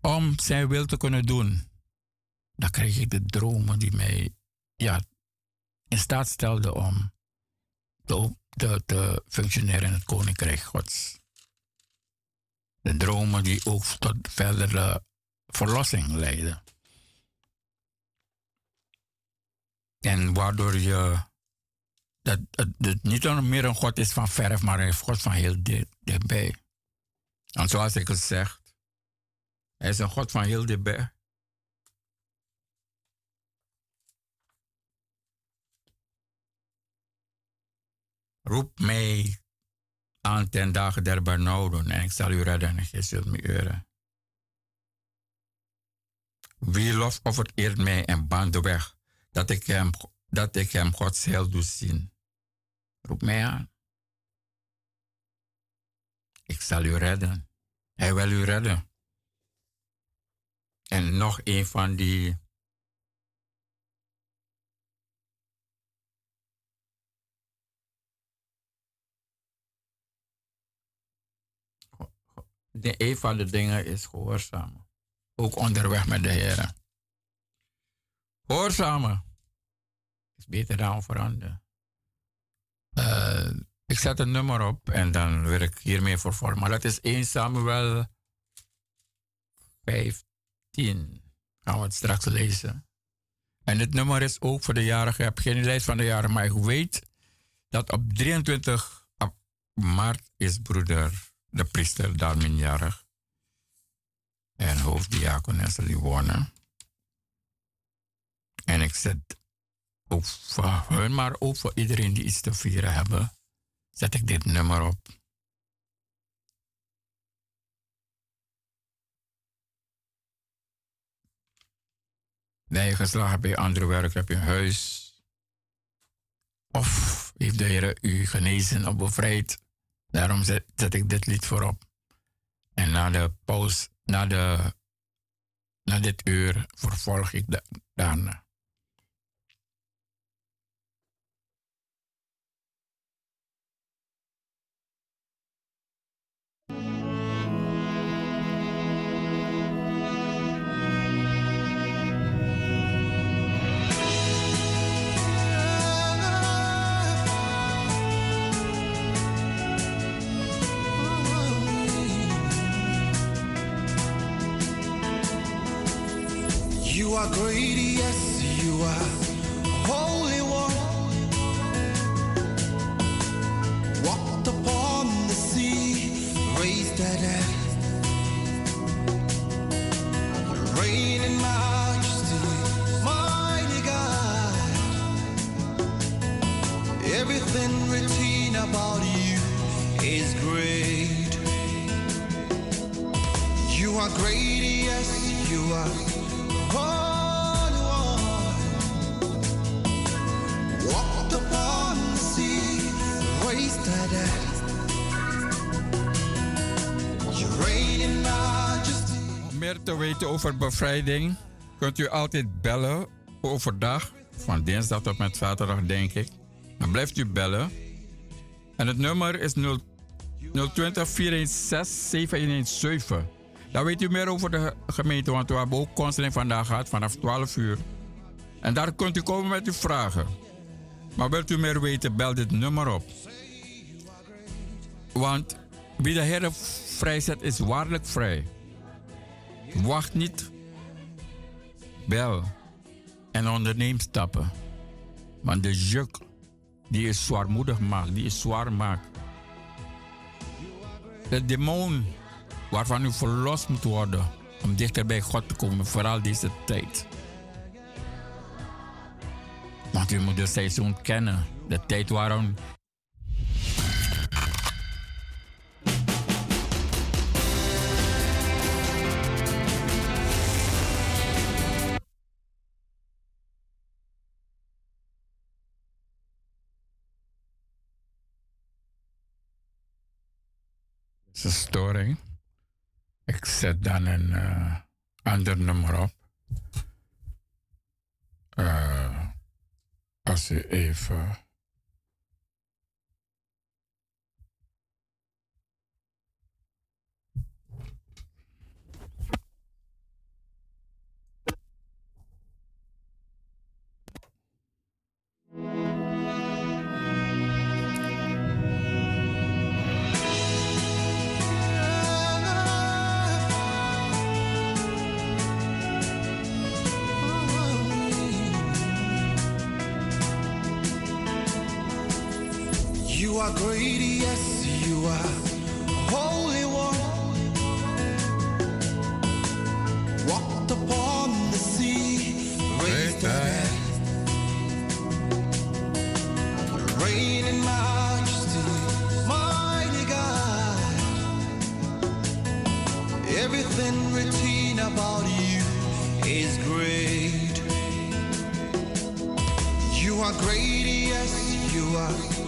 Om zijn wil te kunnen doen. Dan kreeg ik de dromen die mij ja, in staat stelden om te, te functioneren in het koninkrijk Gods. De dromen die ook tot verdere verlossing leiden. En waardoor je dat het niet meer een God is van verf, maar een God van heel dichtbij. En zoals ik het zeg, hij is een God van heel dichtbij. Roep mij aan ten dagen der benauwden en ik zal u redden en gij zult me euren. Wie lof eert mij en baan de weg, dat ik hem, dat ik hem Gods heil doe zien. Roep mij aan. Ik zal u redden. Hij wil u redden. En nog een van die de, een van de dingen is gehoorzamen. Ook onderweg met de Heer. Gehoorzamen beter dan veranderen. Uh, ik zet een nummer op en dan wil ik hiermee voor vormen. Maar dat is 1 Samuel 15. Gaan we het straks lezen. En dit nummer is ook voor de jarigen. Ik heb geen lijst van de jaren, maar ik weet dat op 23 maart is broeder de priester Darmin jarig. En hoofddiakones wonen. En ik zet ook voor hun, maar ook voor iedereen die iets te vieren hebben, zet ik dit nummer op. Je geslagen bij andere werk, heb je een huis. Of heeft de Heer u genezen of bevrijd. Daarom zet, ik dit lied voorop. En na de pauze, na, de, na dit uur, vervolg ik daarna. You are great, yes, you are Holy One. Walked upon the sea, raised the dead. Reign in majesty, mighty God. Everything written about you is great. You are great, yes, you are. Meer te weten over bevrijding kunt u altijd bellen overdag, van dinsdag tot met zaterdag denk ik. Dan blijft u bellen. En het nummer is 020 416 7117. Dan weet u meer over de gemeente, want we hebben ook counseling vandaag gehad vanaf 12 uur. En daar kunt u komen met uw vragen. Maar wilt u meer weten, bel dit nummer op. Want wie de Heer vrijzet, is waarlijk vrij. Wacht niet. Bel. En onderneem stappen. Want de juk die is zwaarmoedig maakt, die is zwaar maakt. De demon waarvan u verlost moet worden om dichter bij God te komen, vooral deze tijd. Want u moet de seizoen kennen, de tijd waarom dan een uh, ander nummer op. Uh, als u even. Are great, yes, you are Holy One. Walked upon the sea, raised the dead. Reign in majesty, mighty God. Everything written about you is great. You are great, yes, you are.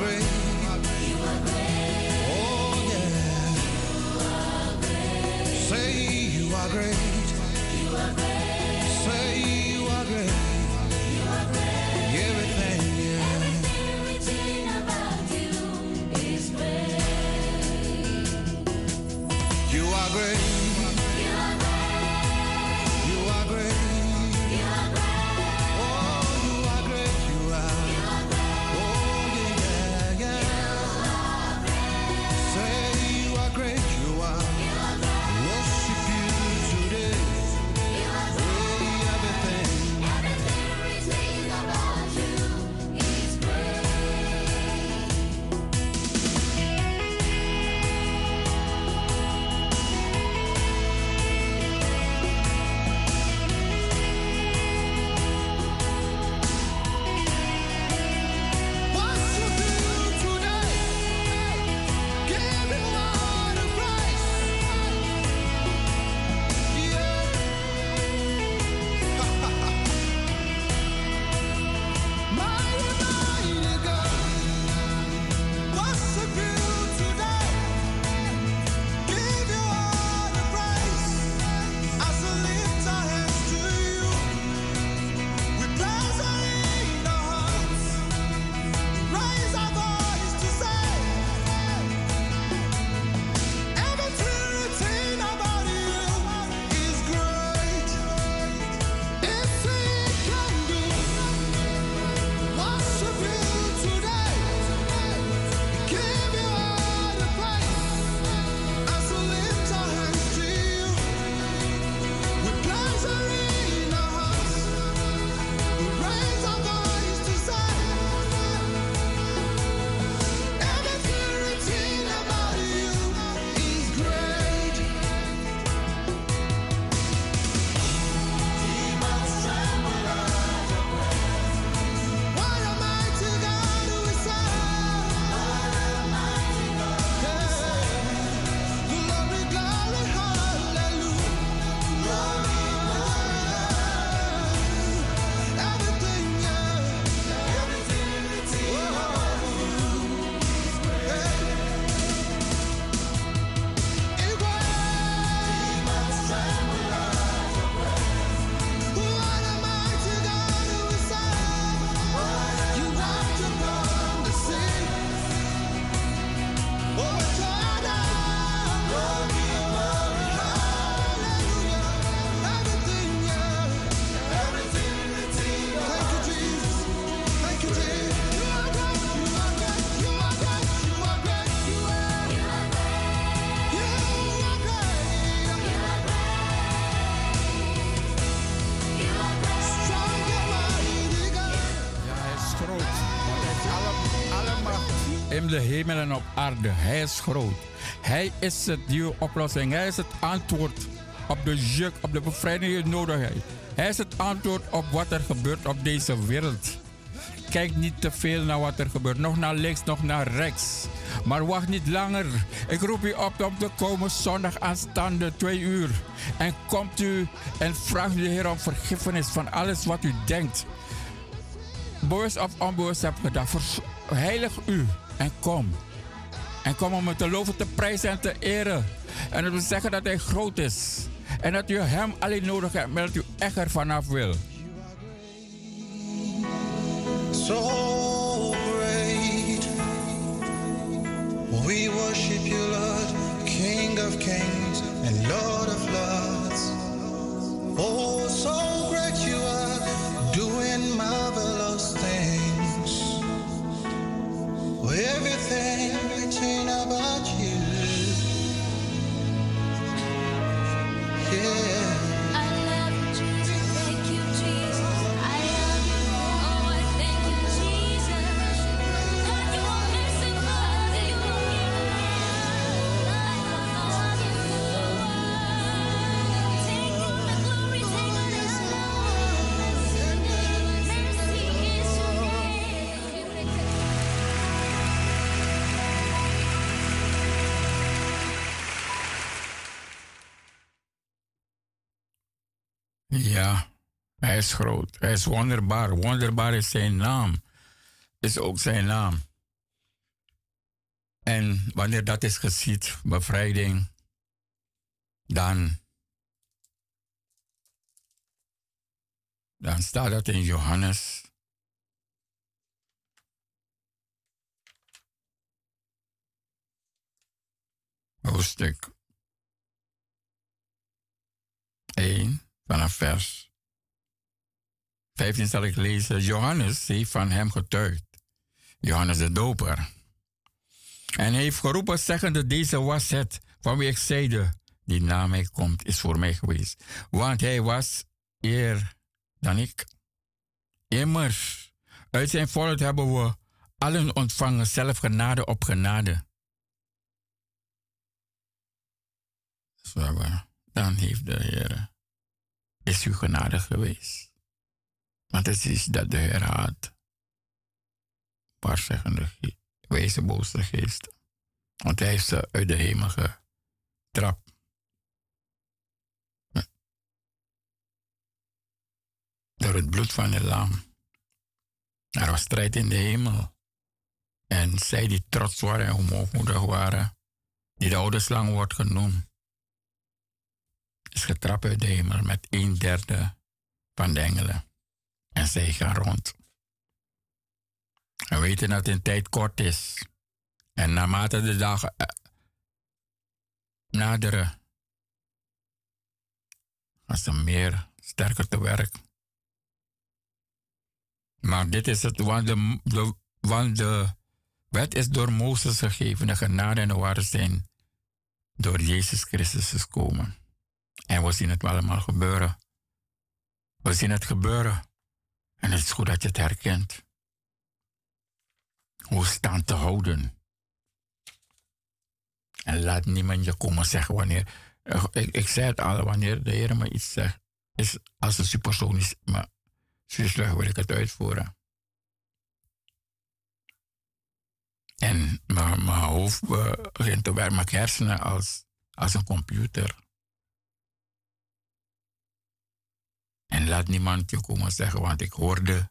You are great. En op aarde. Hij is groot. Hij is het die oplossing. Hij is het antwoord op de juk, op de bevrijding die je nodig hebt. Hij is het antwoord op wat er gebeurt op deze wereld. Kijk niet te veel naar wat er gebeurt. Nog naar links, nog naar rechts. Maar wacht niet langer. Ik roep u op om te komen zondag aanstaande twee uur. En komt u en vraagt de Heer om vergiffenis van alles wat u denkt. Bewust of onbewust hebt gedaan. Heilig u en kom. En kom om hem te loven, te prijzen en te eren. En te zeggen dat hij groot is. En dat u hem alleen nodig hebt, maar dat u echt er vanaf wil. So great. We worship you, Lord, King of kings and Lord of lords. Oh, so great you are, doing marvelous things. Everything written about you. Yeah. Is groot. Hij is wonderbaar. Wonderbaar is zijn naam. Is ook zijn naam. En wanneer dat is geschied, bevrijding, dan, dan staat dat in Johannes. Hoofdstuk 1 vanaf vers 15 zal ik lezen. Johannes heeft van hem getuigd. Johannes de Doper. En heeft geroepen, zeggende: Deze was het van wie ik zeide: Die na mij komt, is voor mij geweest. Want hij was eer dan ik. Immers, uit zijn volk hebben we allen ontvangen, zelf genade op genade. Dan heeft de Heer is u genade geweest. Want het is dat de Heer haat. Waarzeggende ge- wezen boze geest. Want hij heeft ze uit de hemel getrapt. Door het bloed van het lam. Er was strijd in de hemel. En zij die trots waren en hoogmoedig waren, die de oude slang wordt genoemd, is getrapt uit de hemel met een derde van de engelen. En zij gaan rond. We weten dat een tijd kort is. En naarmate de dagen eh, naderen, gaan ze meer sterker te werk. Maar dit is het, want de, want de wet is door Mozes gegeven, de genade en de waarheid zijn door Jezus Christus gekomen. En we zien het allemaal gebeuren. We zien het gebeuren. En het is goed dat je het herkent. Hoe staan te houden. En laat niemand je komen zeggen wanneer. eh, Ik, ik zei het al, wanneer de Heer me iets zegt, is als een supersoon is, maar slecht wil ik het uitvoeren. En mijn, mijn hoofd eh, begint te werken, mijn hersenen als, als een computer. En laat niemand je komen zeggen, want ik hoorde,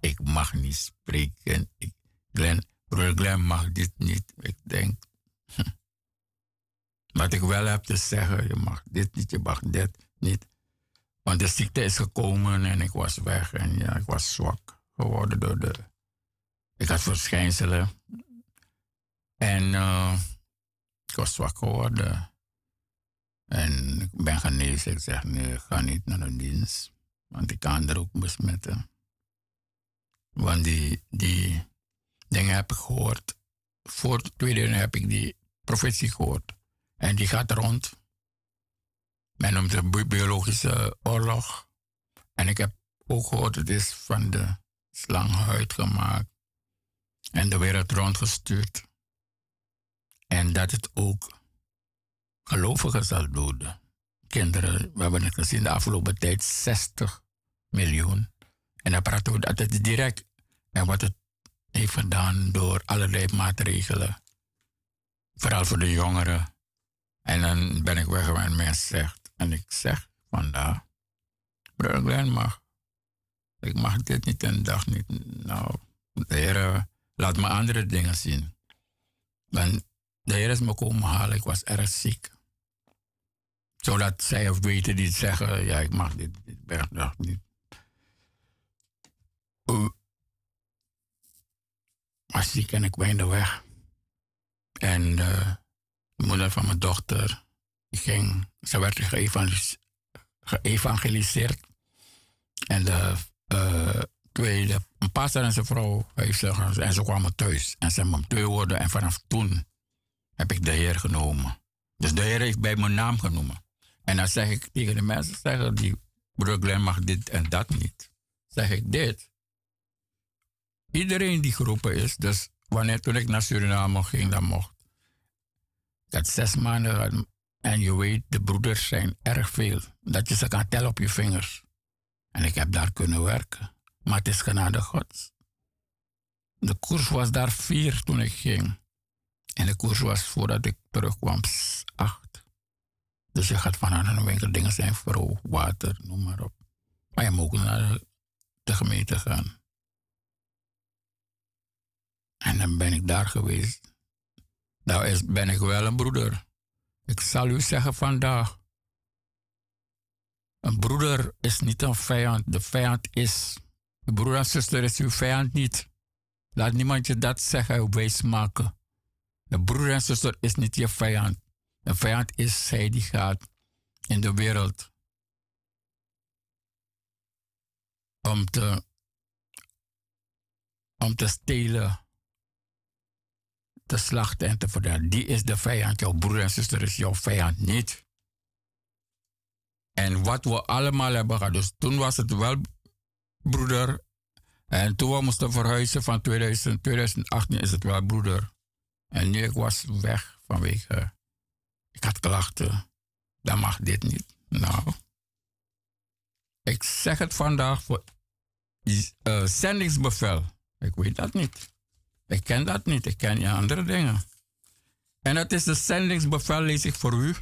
ik mag niet spreken. Ik, Glenn, broer Glenn mag dit niet. Ik denk, hm. wat ik wel heb te zeggen, je mag dit niet, je mag dit niet. Want de ziekte is gekomen en ik was weg en ja, ik was zwak geworden door de... Ik had verschijnselen en eh, ik was zwak geworden. En ik ben genezen. Ik zeg, nee, ik ga niet naar de dienst. Want ik kan er ook besmetten. Want die, die dingen heb ik gehoord. Voor de tweede heb ik die profetie gehoord. En die gaat rond. Men noemt bi- biologische oorlog. En ik heb ook gehoord, het is van de slanghuid gemaakt. en de wereld rondgestuurd. En dat het ook gelovigen zal doden. Kinderen, we hebben het gezien de afgelopen tijd, 60 miljoen. En dan praten we het direct. En wat het heeft gedaan door allerlei maatregelen. Vooral voor de jongeren. En dan ben ik weg waar mensen zegt. En ik zeg vandaag, broer Glenn mag. Ik mag dit niet een dag niet. Nou, de Heer eh, laat me andere dingen zien. Want de Heer is me komen halen, ik was erg ziek. Zodat zij of weten die zeggen, ja, ik mag dit, dit bergdag niet. Uh, was ziek en ik weende weg. En eh, de moeder van mijn dochter, die ging, ze werd geëvangelis- geëvangeliseerd. En de eh, tweede, een pastor en zijn vrouw, heeft ze, en ze kwamen thuis. En ze hebben twee woorden. En vanaf toen heb ik de Heer genomen. Dus de Heer heeft bij mijn naam genomen. En dan zeg ik tegen de mensen, zeggen die, broer Glenn mag dit en dat niet. Zeg ik dit. Iedereen die geroepen is, dus wanneer toen ik naar Suriname ging, dan mocht. Had zes maanden en je weet, de broeders zijn erg veel. Dat je ze kan tellen op je vingers. En ik heb daar kunnen werken. Maar het is genade Gods. De koers was daar vier toen ik ging. En de koers was voordat ik terugkwam acht. Dus je gaat van een winkel dingen zijn voor water, noem maar op. Maar je moet ook naar de, gemeente gaan. En dan ben ik daar geweest. Nou is, ben ik wel een broeder. Ik zal u zeggen vandaag. Een broeder is niet een vijand. De vijand is. De broer en zuster is uw vijand niet. Laat niemand je dat zeggen wijs maken. De broer en zuster is niet je vijand. De vijand is zij die gaat in de wereld om te, om te stelen, te slachten en te verderven. Die is de vijand. Jouw broer en zuster is jouw vijand niet. En wat we allemaal hebben gehad. Dus toen was het wel broeder. En toen we moesten verhuizen van 2000, 2018 is het wel broeder. En nu ik was weg vanwege. Ik had klachten. Dan mag dit niet. Nou. Ik zeg het vandaag voor uh, zendingsbevel. Ik weet dat niet. Ik ken dat niet. Ik ken je andere dingen. En dat is de zendingsbevel, lees ik voor u.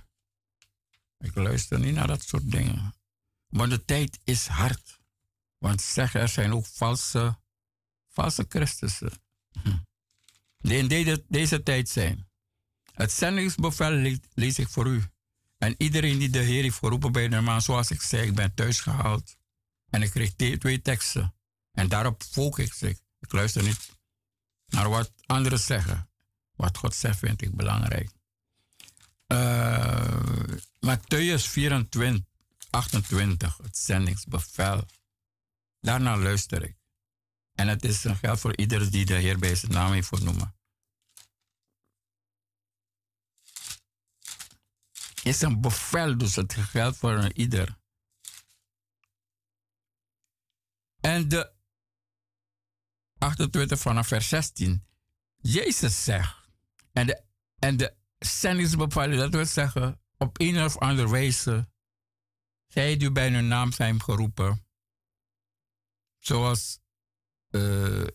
Ik luister niet naar dat soort dingen. Maar de tijd is hard. Want zeg, er zijn ook valse, valse Christussen. Hm. Die in deze, deze tijd zijn. Het zendingsbevel le- lees ik voor u. En iedereen die de Heer heeft geroepen bij de man, zoals ik zei, ik ben thuis gehaald. En ik kreeg twee teksten. En daarop focus ik. Ik luister niet naar wat anderen zeggen. Wat God zegt vind ik belangrijk. Uh, Matthäus 24, 28, het zendingsbevel. Daarna luister ik. En het is een geld voor ieder die de Heer bij zijn naam heeft vernoemen. Is een bevel, dus het geldt voor ieder. En de 28 vanaf vers 16. Jezus zegt, en de, en de dat wil zeggen, op een of andere wijze, zij die bij hun naam zijn geroepen, zoals uh,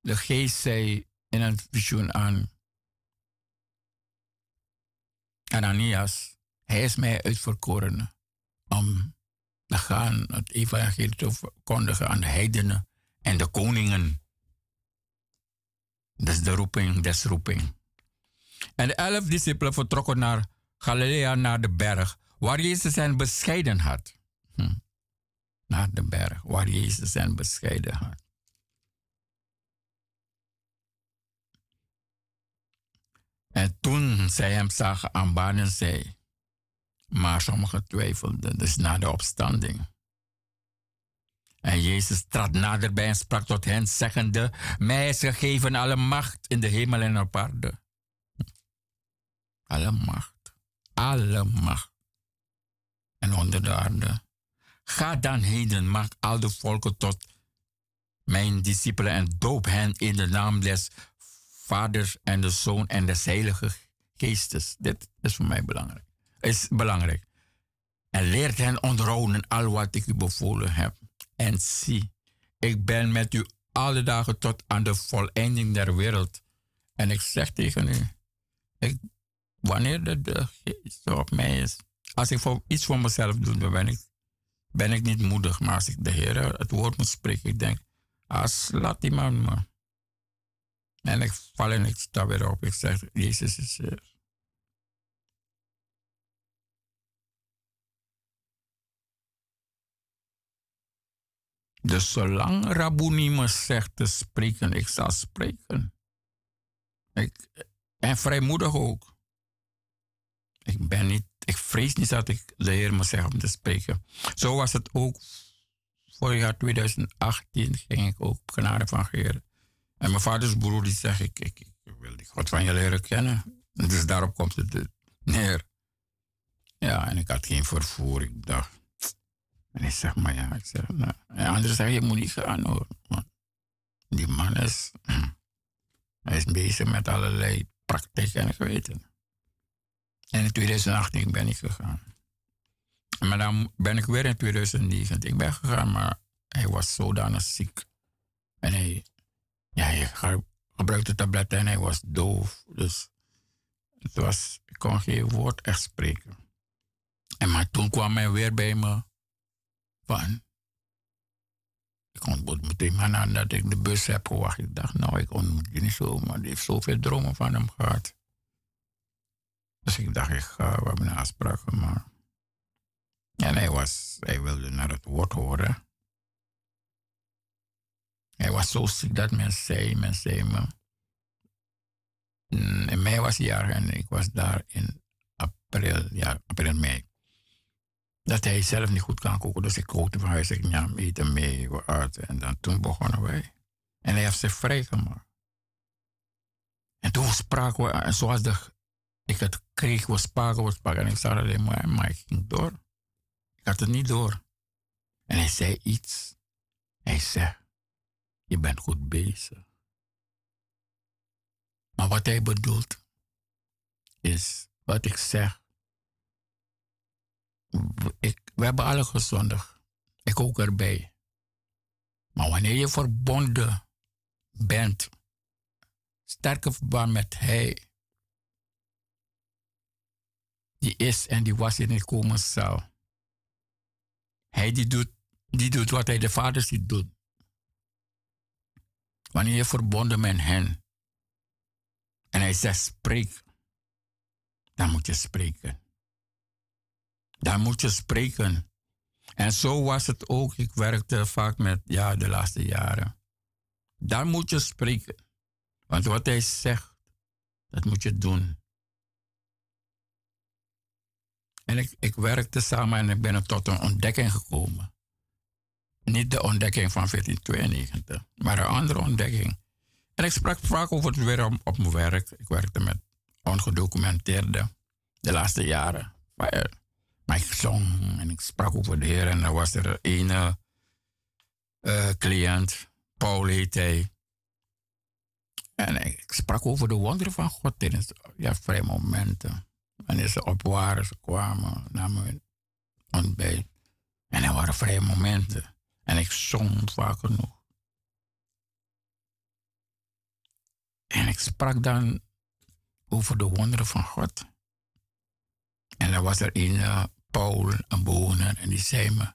de geest zei in een visioen aan Ananias, hij is mij uitverkoren om te gaan het evangelie te verkondigen aan de heidenen en de koningen. Dat is de roeping des roeping. En de elf discipelen vertrokken naar Galilea, naar de berg, waar Jezus hen bescheiden had. Hm. Naar de berg, waar Jezus hen bescheiden had. En toen zij hem zagen aanbaden zij, maar sommigen twijfelden, dus na de opstanding. En Jezus trad naderbij en sprak tot hen, zeggende, mij is gegeven alle macht in de hemel en op aarde. Alle macht, alle macht. En onder de aarde. Ga dan heden, maak al de volken tot mijn discipelen en doop hen in de naam des Vaders en de Zoon en des Heilige Geestes. Dit is voor mij belangrijk. Is belangrijk. En leert hen onderhouden al wat ik u bevolen heb. En zie, ik ben met u alle dagen tot aan de voleinding der wereld. En ik zeg tegen u, ik, wanneer de, de geest op mij is, als ik voor iets voor mezelf doe, dan ben ik, ben ik niet moedig. Maar als ik de Heer het woord moet spreken, ik denk, als laat die man me. En ik val en ik sta weer op. Ik zeg, Jezus is Heer. Dus zolang Rabuni me zegt te spreken, ik zal spreken. Ik, en vrijmoedig ook. Ik ben niet, ik vrees niet dat ik de Heer me zegt om te spreken. Zo was het ook vorig jaar 2018 ging ik ook genade van Heer. En mijn vaders broer die zegt, ik, ik, wil die God van je leren kennen. Dus daarop komt het neer. Ja, en ik had geen vervoer. Ik dacht, en ik zeg maar ja, ik zeg. En anderen zeggen, je moet niet gaan hoor. Die man is, hij is bezig met allerlei praktijken en geweten. En in 2018 ben ik gegaan. Maar dan ben ik weer in 2019 ik ben gegaan, maar hij was zodanig ziek. En hij, ja, hij ge- gebruikte tabletten en hij was doof. Dus het was, ik kon geen woord echt spreken. En maar toen kwam hij weer bij me van. Ik ontmoet meteen maar nadat ik de bus heb gewacht. Ik dacht, nou, ik ontmoet je niet zo, maar die heeft zoveel dromen van hem gehad. Dus ik dacht, ik ga, we hebben een afspraak gemaakt. En hij, was, hij wilde naar het woord horen. Hij was zo ziek dat men zei, men zei me. Mm, In mei was hij jarig en ik was daar in april, ja, april, mei. Dat hij zelf niet goed kan koken, dus ik kookte van huis. Ik nam eten mee, we en dan toen begonnen wij. En hij heeft zich vrijgemaakt. En toen spraken we, en zoals de, ik het kreeg, we spraken, we spraken. En ik zag alleen maar, maar ik ging door. Ik had het niet door. En hij zei iets. Hij zei, je bent goed bezig. Maar wat hij bedoelt, is wat ik zeg. We hebben alle gezondigd. Ik ook erbij. Maar wanneer je verbonden bent, sterke verband met Hij, die is en die was in het komen zal. Hij die doet, die doet wat hij de Vader ziet doen. Wanneer je verbonden met hen en hij zegt spreek, dan moet je spreken. Dan moet je spreken. En zo was het ook. Ik werkte vaak met, ja, de laatste jaren. Dan moet je spreken. Want wat hij zegt, dat moet je doen. En ik, ik werkte samen en ik ben tot een ontdekking gekomen. Niet de ontdekking van 1492, maar een andere ontdekking. En ik sprak vaak over het weer op, mijn werk. Ik werkte met ongedocumenteerden de laatste jaren. Maar, eh, maar ik zong en ik sprak over de Heer. En er was er een eh, cliënt, Paul hij. En ik sprak over de wonderen van God tijdens ja, vrije momenten. Wanneer ze op waren, ze kwamen, namen ontbijt. En er waren vrije momenten. En ik zong vaak genoeg. En ik sprak dan over de wonderen van God. En er was er een, eh, Paul, een bewoner, en die zei me: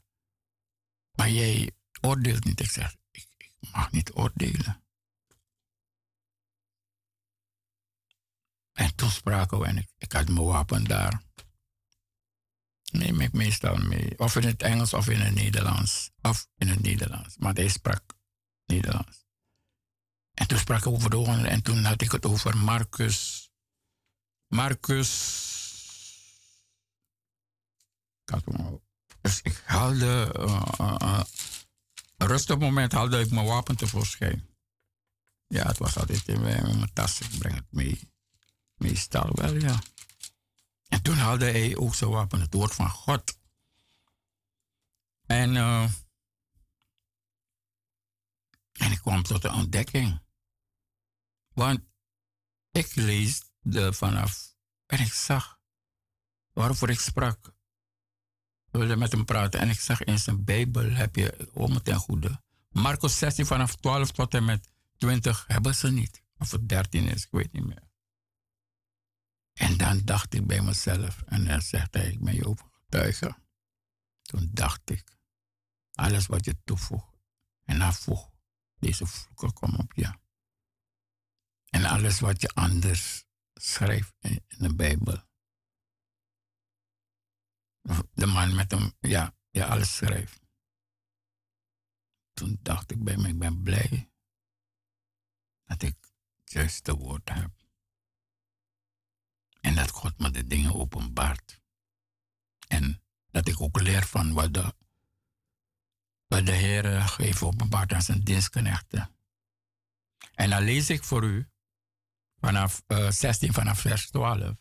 Maar jij oordeelt niet. Ik zeg: Ik, ik mag niet oordelen. En toen spraken we en ik, ik had mijn wapen daar. Neem ik meestal mee. Of in het Engels of in het Nederlands. Of in het Nederlands. Maar hij sprak Nederlands. En toen sprak ik over de wonderen. En toen had ik het over Marcus. Marcus. Dus ik haalde. een rustig moment haalde ik mijn wapen tevoorschijn. Ja, het was altijd in mijn tas. Ik breng het mee. Meestal wel, ja. En toen haalde hij ook zijn wapen, het woord van God. En eh, En ik kwam tot een ontdekking. Want ik lees de vanaf en ik zag waarover ik sprak. Ik wilde met hem praten en ik zag in zijn Bijbel heb je om het ten goede. Marcus 16 vanaf 12 tot en met 20 hebben ze niet. Of het 13 is, ik weet niet meer. En dan dacht ik bij mezelf, en dan zegt hij, ik ben je overgetuigen. Toen dacht ik, alles wat je toevoegt en afvoegt, deze vloeken komen op je. En alles wat je anders schrijft in, de Bijbel. De man met hem, ja, ja, alles schrijft. Toen dacht ik bij me, ik ben blij dat ik het juiste woord heb. En dat God me de dingen openbaart. En dat ik ook leer van wat de, wat de Heer heeft openbaard aan zijn dienstknechten. En dan lees ik voor u vanaf uh, 16, vanaf vers 12.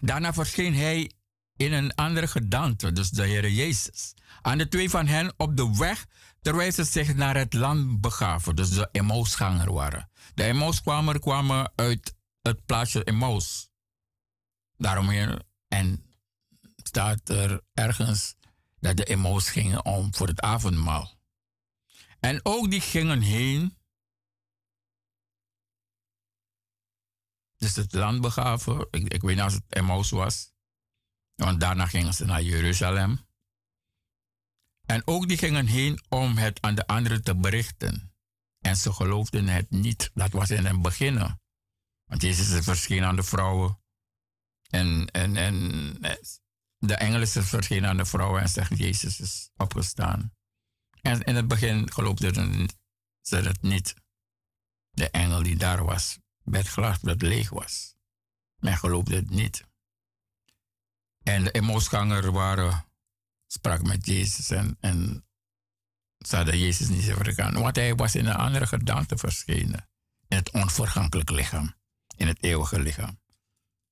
Daarna verscheen hij in een andere gedaante, dus de Heer Jezus, aan de twee van hen op de weg terwijl ze zich naar het land begaven, dus de Emmausganger waren. De Emmauskwamers kwamen uit het plaatsje Emmaus. Daarom hier, en staat er ergens dat de Emmaus gingen om voor het avondmaal. En ook die gingen heen dus het land begaven. Ik, ik weet niet of het Emmaus was. Want daarna gingen ze naar Jeruzalem. En ook die gingen heen om het aan de anderen te berichten. En ze geloofden het niet. Dat was in het begin. Want Jezus verscheen aan de vrouwen. En, en, en de engelen verschenen aan de vrouwen en zeggen Jezus is opgestaan. En in het begin geloofden ze het niet. De engel die daar was, met glas dat leeg was. Men geloofde het niet. En de Emmausganger waren, sprak met Jezus en, en zouden Jezus niet vergaan. Want hij was in een andere gedaante verschenen. In het onvergankelijk lichaam. In het eeuwige lichaam.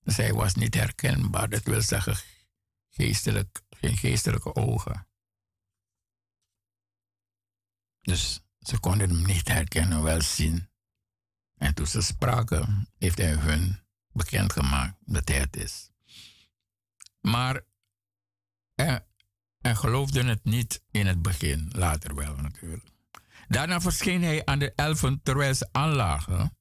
Hij was niet herkenbaar. Dat wil zeggen, geestelijk, geen geestelijke ogen. Dus ze konden hem niet herkennen, wel zien. En toen ze spraken, heeft hij hun bekendgemaakt dat hij het is. Maar en geloofden het niet in het begin, later wel natuurlijk. Daarna verscheen hij aan de elfen terwijl ze aanlagen.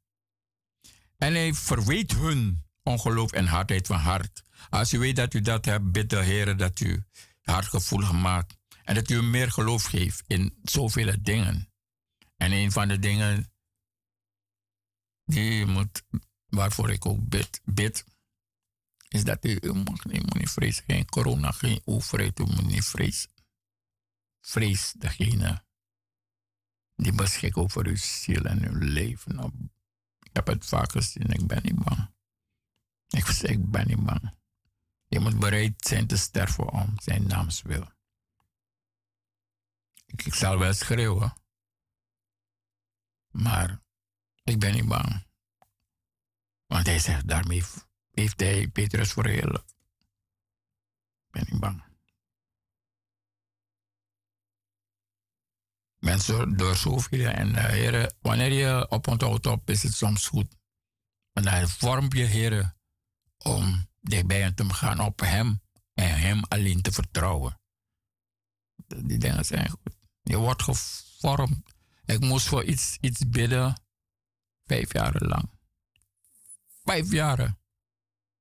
En hij verweet hun ongeloof en hardheid van hart. Als u weet dat u dat hebt, bid de Heer dat u hart gevoelig maakt. En dat u meer geloof geeft in zoveel dingen. En een van de dingen die moet, waarvoor ik ook bid, bid is dat u, u, mag, moet niet vrezen. Geen corona, geen overheid, u moet niet vrezen. Vrees degene die beschikt over uw ziel en uw leven. Heb het vaak gezien, ik ben niet bang. Ik zeg, ik ben niet bang. Je moet bereid zijn te sterven om zijn naams wil. Ik, ik zal wel schreeuwen. Maar ik ben niet bang. Want hij zegt, daarmee heeft hij Petrus verheerlijk. Ik ben niet bang. Mensen door zoveel en uh, heren, wanneer je op onthoud op, is het soms goed. En dan vorm je heren om dichtbij hem te gaan op hem en hem alleen te vertrouwen. Die dingen zijn goed. Je wordt gevormd. Ik moest voor iets, iets bidden vijf jaar lang. Vijf jaren.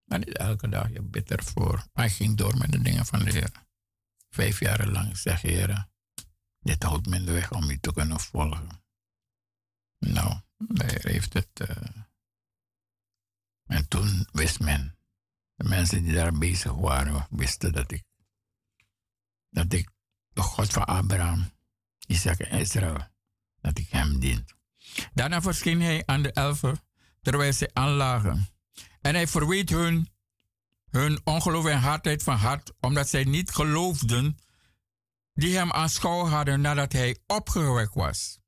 Maar niet elke dag, je bidt ervoor. Hij ging door met de dingen van de Heer. Vijf jaar lang zeg Heer, dit houdt de weg om u te kunnen volgen. Nou, Heer heeft het. Uh... En toen wist men, de mensen die daar bezig waren, wisten dat ik, dat ik de God van Abraham, Isaac en Israël, dat ik hem dient. Daarna verscheen hij aan de elfen terwijl ze aanlagen. En hij verweet hun hun ongeloof en hardheid van hart, omdat zij niet geloofden die hem aanschouw hadden nadat hij opgewekt was.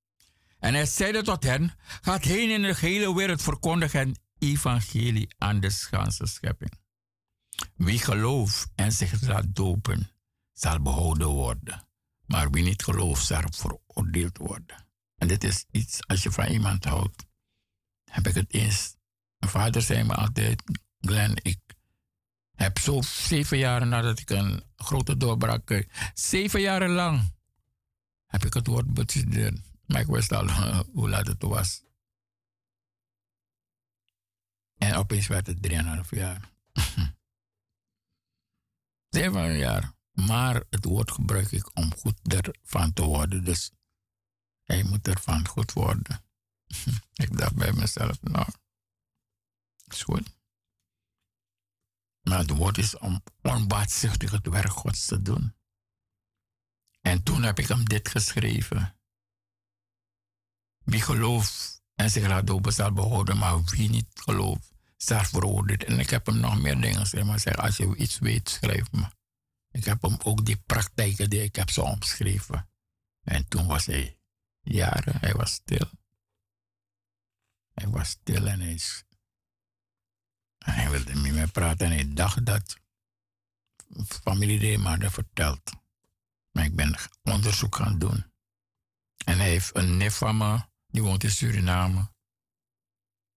En hij zeide tot hen, gaat heen in de hele wereld verkondigen evangelie aan de ganse schepping. Wie gelooft en zich laat dopen, zal behouden worden. Maar wie niet gelooft, zal veroordeeld worden. En dit is iets, als je van iemand houdt, heb ik het eens. Mijn vader zei me altijd, Glenn, ik heb zo zeven jaar nadat ik een grote doorbraak kreeg, zeven jaren lang heb ik het woord bestudeerd. Maar ik wist al uh, hoe laat het was. En opeens werd het 3,5 jaar. Zeven jaar. Maar het woord gebruik ik om goed ervan te worden. Dus hij moet ervan goed worden. ik dacht bij mezelf, nou, is goed. Maar het woord is om onbaatzuchtig het werk Gods te doen. En toen heb ik hem dit geschreven. Wie gelooft en zich laat dopen zal behouden, maar wie niet gelooft, zal veroordeeld. En ik heb hem nog meer dingen geschreven, maar zeg, als je iets weet, schrijf me. Ik heb hem ook die praktijken die ik heb zo omschreven. En toen was hij jaren, hij was stil. Hij was stil en hij, is, en hij wilde niet meer praten en hij dacht dat familie de hadden verteld. Maar ik ben onderzoek gaan doen. En hij heeft een neef van me, die woont in Suriname.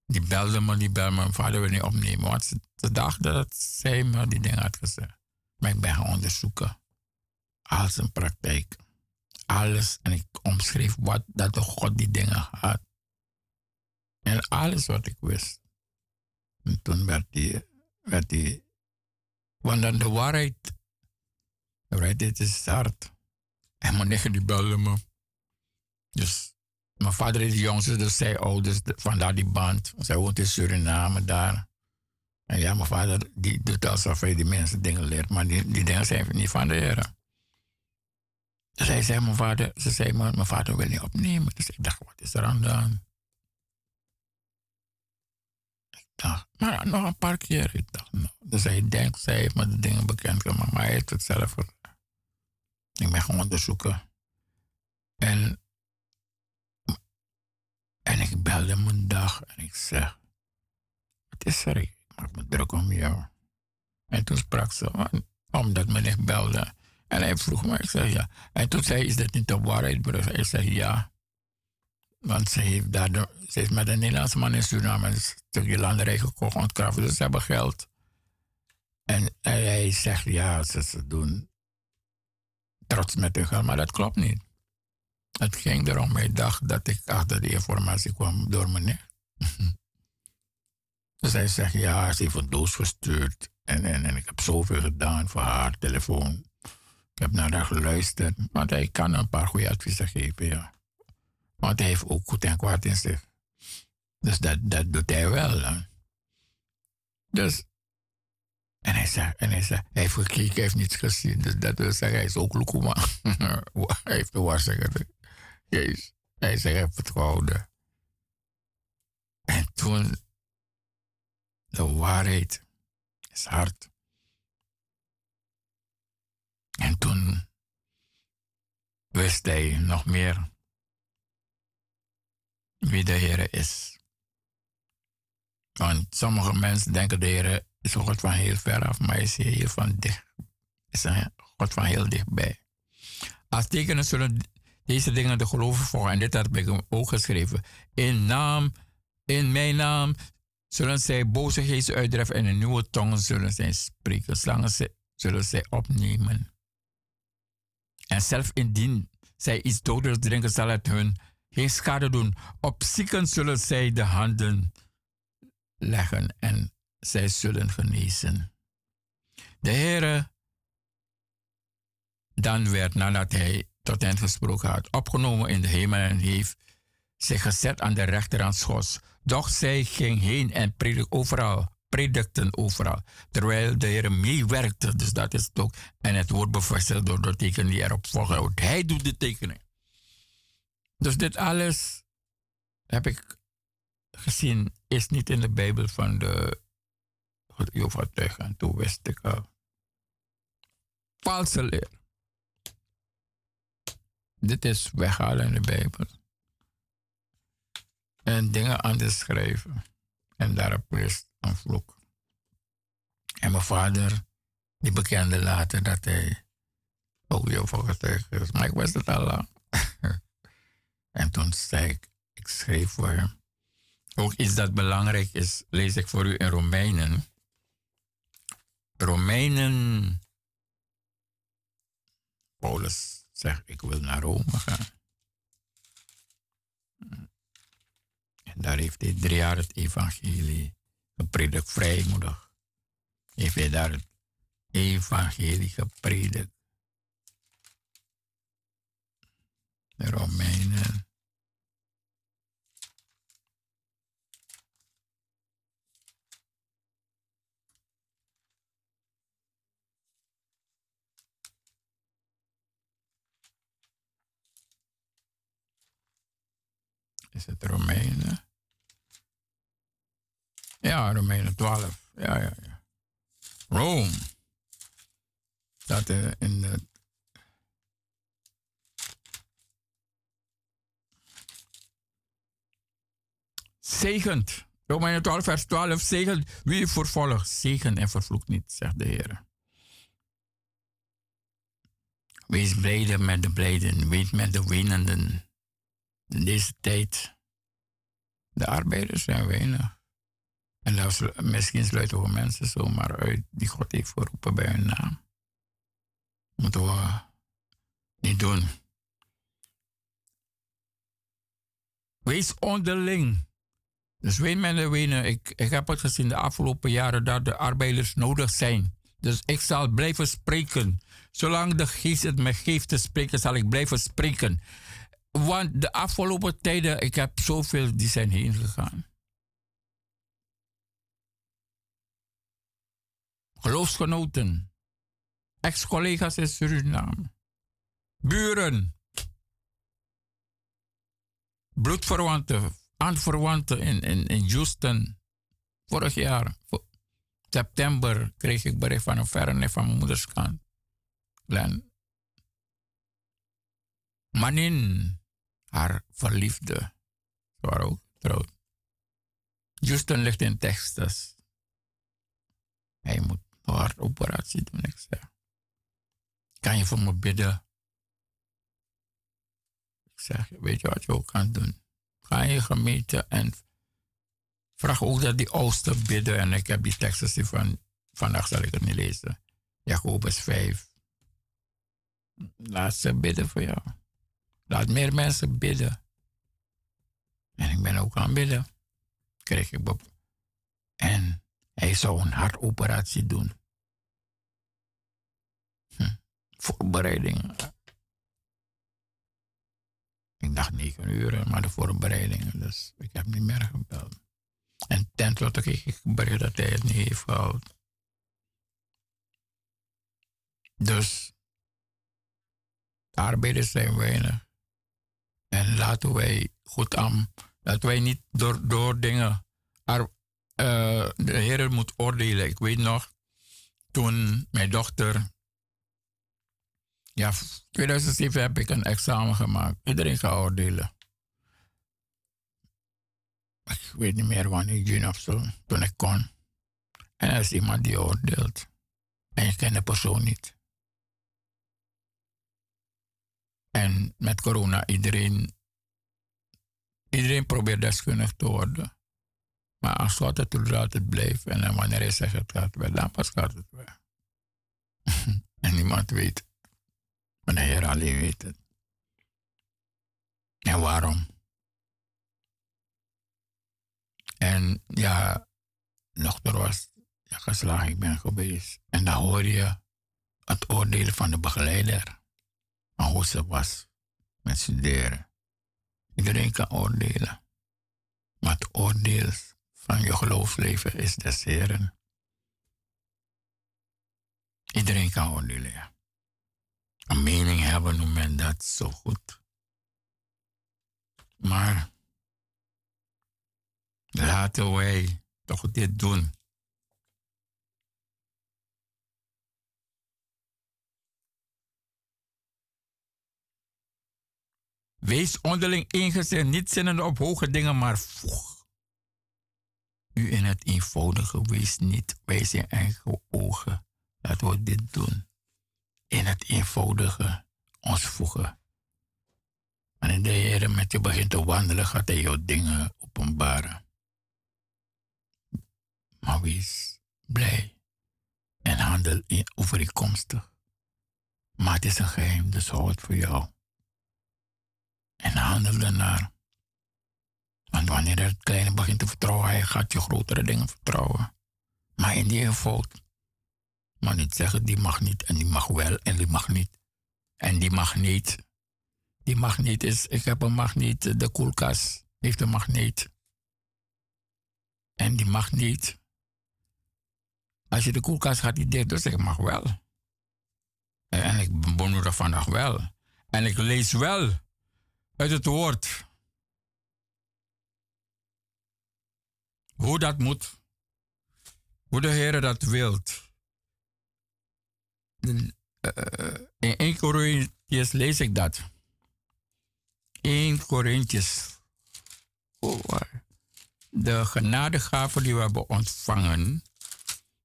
Die belde me, die belde me. Mijn vader wil niet opnemen. Want ze, dachten dat zij me die dingen had gezegd. Maar ik ben gaan onderzoeken. Al zijn praktijk. Alles. En ik omschreef wat dat de God die dingen had. En alles wat ik wist. En toen werd die, werd die, want dan de waarheid, de waarheid is hard. En mijn nichtje die belde me. Dus mijn vader is de dus zij ouders, vandaar die band. Zij woont in Suriname daar. En ja, mijn vader die doet alsof hij die mensen dingen leert, maar die, die dingen zijn niet van de Heer. Dus zei, mijn vader, ze zei, mijn vader wil niet opnemen. Dus ik dacht, wat is er aan de hand? Maar nog een paar keer. Ik dacht, nou. Dus hij denkt, zij heeft me de dingen bekend gemaakt, maar hij heeft het zelf. Ik ben gaan onderzoeken. En, en ik belde hem een dag en ik zeg, wat is er? Ik maak me druk om jou. En toen sprak ze, omdat meneer belde. En hij vroeg me, ik zeg ja. En toen zei is dat niet de waarheid, broer? Ik zeg ja. Want ze heeft, ze heeft met een Nederlandse man in Suriname een stukje landerij gekocht, ontkraft. Dus ze hebben geld. En, hij zegt ja, ze, ze doen trots met hun geld, maar dat klopt niet. Het ging erom, hij dacht dat ik achter die informatie kwam door meneer. dus hij zegt, ja, ze heeft een doos gestuurd. En, en, en ik heb zoveel gedaan voor haar telefoon. Ik heb naar haar geluisterd. Want hij kan een paar goede adviezen geven, ja. Want hij heeft ook goed en kwaad in zich. Dus dat, dat doet hij wel. Dus, en hij zegt, en hij zegt, hij heeft gekeken, hij heeft niets gezien. Dus dat wil zeggen, hij is ook Lukuma. hij heeft de waarschuwing. Jezus. Hij zegt, hij gehouden. En toen, de waarheid is hard. En toen wist hij nog meer wie de Heer is. Want sommige mensen denken de Heer is een God van heel ver af, maar is hier van dicht. Is een God van heel dichtbij. Als tekenen zullen deze dingen de geloven volgen. En dit heb ik ook geschreven. In naam, in mijn naam zullen zij boze geesten uitdrijven en in nieuwe tongen zullen zij spreken. Slangen zullen zij opnemen. En zelf indien zij iets dodelijks drinken, zal het hun geen schade doen. Op zieken zullen zij de handen leggen en zij zullen genezen. De Heere dan werd nadat hij tot hen gesproken had, opgenomen in de hemel en heeft zich gezet aan de rechterhand. Doch zij ging heen en predikte overal, predikten overal, terwijl de Heer meewerkte. Dus dat is het ook. En het wordt bevestigd door de tekenen die erop volgen. Hij doet de tekenen. Dus dit alles heb ik gezien, is niet in de Bijbel van de Jehovah En toen wist ik al. Valse leer. Dit is weghalen in de Bijbel. En dingen anders schrijven. En daarop is een vloek. En mijn vader, die bekende later dat hij ook Jehovah getuige is. Maar ik wist het al lang. En toen zei ik, ik schreef voor hem. Ook iets dat belangrijk is, lees ik voor u in Romeinen. Romeinen. Paulus zegt, ik wil naar Rome gaan. En daar heeft hij drie jaar het evangelie gepredikt, vrijmoedig. Heeft hij daar het evangelie gepredikt. De Romeinen. Is het Romeinen? Ja, Romeinen 12. Ja, ja, ja. Rome. Dat eh, in de. Zegend. Romeinen 12, vers 12. Zegend wie vervolgt. Zegen en vervloekt niet, zegt de Heer. Wees blijde met de blijden. Weet met de winnenden. In deze tijd. De arbeiders zijn weinig. En misschien sluiten ook mensen zomaar uit die God heeft geroepen bij hun naam. Moeten we niet doen. Wees onderling. Dus weet men wenen, ik, ik heb het gezien de afgelopen jaren dat de arbeiders nodig zijn. Dus ik zal blijven spreken. Zolang de geest het me geeft te spreken, zal ik blijven spreken. Want de afgelopen tijden, ik heb zoveel die zijn heen gegaan. Geloofsgenoten, ex-collega's in Suriname, buren, bloedverwanten, aanverwanten in, in, in Houston. Vorig jaar, september, kreeg ik bericht van een verre van mijn moeders kant. Len. Manin, haar verliefde, ze waren ook getrouwd. Houston ligt in Texas. Hij moet een hartoperatie doen, ik zeg. Kan je voor me bidden? Ik zeg, weet je wat je ook kan doen? Ga je gemeente en vraag ook dat die oudste bidden. En ik heb die teksten van, vandaag zal ik het niet lezen. Jacobus 5. Laat ze bidden voor jou. Laat meer mensen bidden. En ik ben ook aan bidden. Krijg ik op. En hij zou een hartoperatie doen. Hm. Voorbereidingen. Ik dacht negen uur, maar de voorbereidingen. Dus ik heb niet meer gebeld. En tenslotte kreeg ik bericht dat hij het niet heeft gehouden. Dus de arbeiders zijn weinig. En laten wij goed aan, dat wij niet door, door dingen. Ar, uh, de Heer moet oordelen. Ik weet nog, toen mijn dochter. Ja, 2007 heb ik een examen gemaakt. Iedereen gaat oordelen. Ik weet niet meer wanneer, juni of zo, toen ik kon. En er is iemand die oordeelt. En je kent de persoon niet. En met corona, iedereen, iedereen probeert deskundig te worden. Maar als het toelaat, het blijft. En wanneer hij zegt het gaat dan pas gaat het weg. en niemand weet. Maar de Heer alleen weet het. En waarom? En ja, dochter was ja, geslagen, ik ben geweest. En dan hoor je het oordelen van de begeleider. Maar hoe ze was met studeren. Iedereen kan oordelen. Maar het oordeel van je geloofsleven is des Heren. Iedereen kan oordelen. Een mening hebben noemt men dat zo goed. Maar laten wij toch dit doen. Wees onderling ingezet, niet zinnende op hoge dingen, maar voeg. U in het eenvoudige, wees niet bij zijn eigen ogen. Laten we dit doen. In het eenvoudige ons voegen. Wanneer de Heer met je begint te wandelen, gaat hij jou dingen openbaren. Maar wees blij en handel in overeenkomstig. Maar het is een geheim, dus hou het voor jou. En handel ernaar. Want wanneer het kleine begint te vertrouwen, hij gaat je grotere dingen vertrouwen. Maar in die fout. Maar niet zeggen, die mag niet en die mag wel en die mag niet. En die mag niet. Die magneet is, ik heb een magneet, de koelkast heeft een magneet. En die magneet, als je de koelkast gaat, die dicht, dus ik mag wel. En ik bemoedig vandaag wel. En ik lees wel uit het woord. Hoe dat moet. Hoe de Heer dat wilt. In 1 Corinthians lees ik dat. 1 Corinthians. Oh, de genadegave die we hebben ontvangen.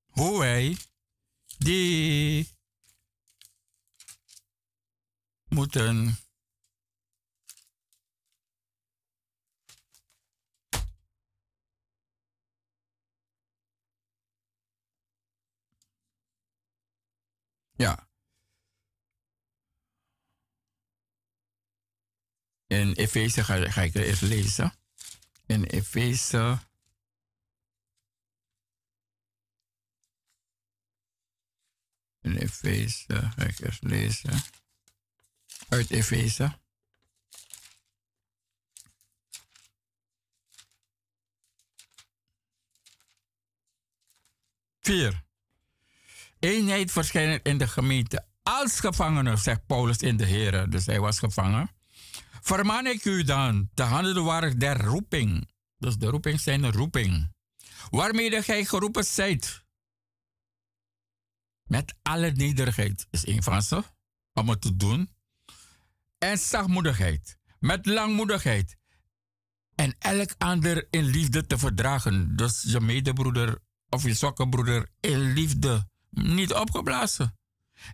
Hoe wij die moeten Ja. In Efeze ga, ga ik er even lezen. In Efeze. In Efeze ga ik eens lezen. Uit Efeze. Vier. Eenheid verschijnen in de gemeente als gevangene, zegt Paulus in de Heer. Dus hij was gevangen. Vermaan ik u dan te handelen waar der roeping. Dus de roeping zijn de roeping. Waarmee gij geroepen zijt. Met alle nederigheid is een van ze. Om het te doen. En zachtmoedigheid. Met langmoedigheid. En elk ander in liefde te verdragen. Dus je medebroeder of je zokkenbroeder in liefde. Niet opgeblazen.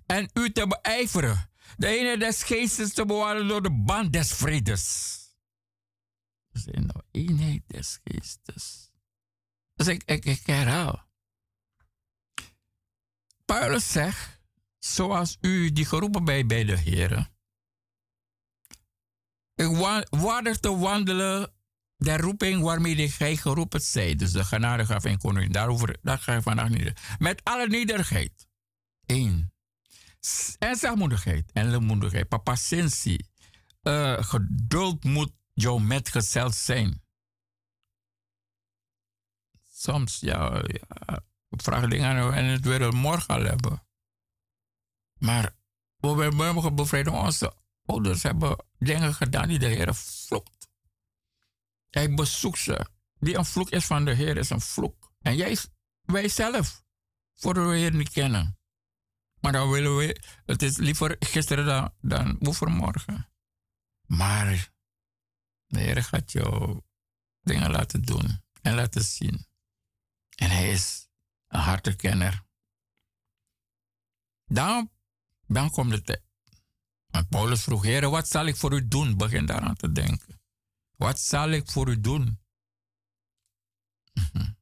En u te beijveren de ene des geestes te bewaren door de band des vredes. We zijn nou eenheid des geestes. Dus ik, ik, ik herhaal. Paulus zegt, zoals u die geroepen bent bij de Heer. Ik waardig te wandelen de roeping waarmee gij geroepen zijt. Dus de genade gaf en koning. Daarover daar ga je vandaag niet. Met alle nederigheid. Eén. En zachtmoedigheid en lemoedigheid. Papacentie. Uh, geduld moet jou metgezeld zijn. Soms, ja, ja vraag dingen en het willen morgen al hebben. Maar we hebben bevrijding. Onze ouders hebben dingen gedaan die de Heer vloekt. Hij bezoekt ze. Die een vloek is van de Heer is een vloek. En jij, wij zelf, voor de Heer niet kennen. Maar dan willen we, het is liever gisteren dan, dan overmorgen. Maar de Heer gaat jou dingen laten doen en laten zien. En hij is een hartekenner. Dan, dan komt het tijd. Want Paulus vroeg, Heer, wat zal ik voor u doen? Begin daaraan te denken. Wat zal ik voor u doen?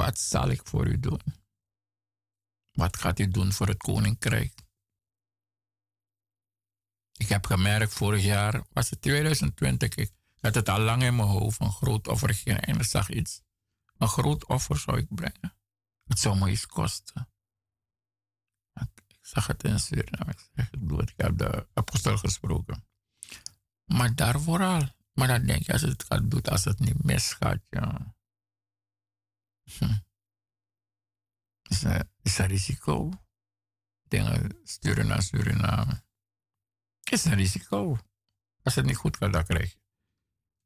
Wat zal ik voor u doen? Wat gaat u doen voor het koninkrijk? Ik heb gemerkt vorig jaar, was het 2020, ik had het al lang in mijn hoofd, een groot offer en ik zag iets. Een groot offer zou ik brengen. Het zou me iets kosten. Ik zag het in Suriname. Ik zeg. Ik heb de apostel gesproken. Maar daar vooral. Maar dan denk je, als het gaat doen, als het niet misgaat, ja. Hm is een, is een risico. Dingen sturen naar Suriname. Is een risico. Als het niet goed gaat, dan krijg je.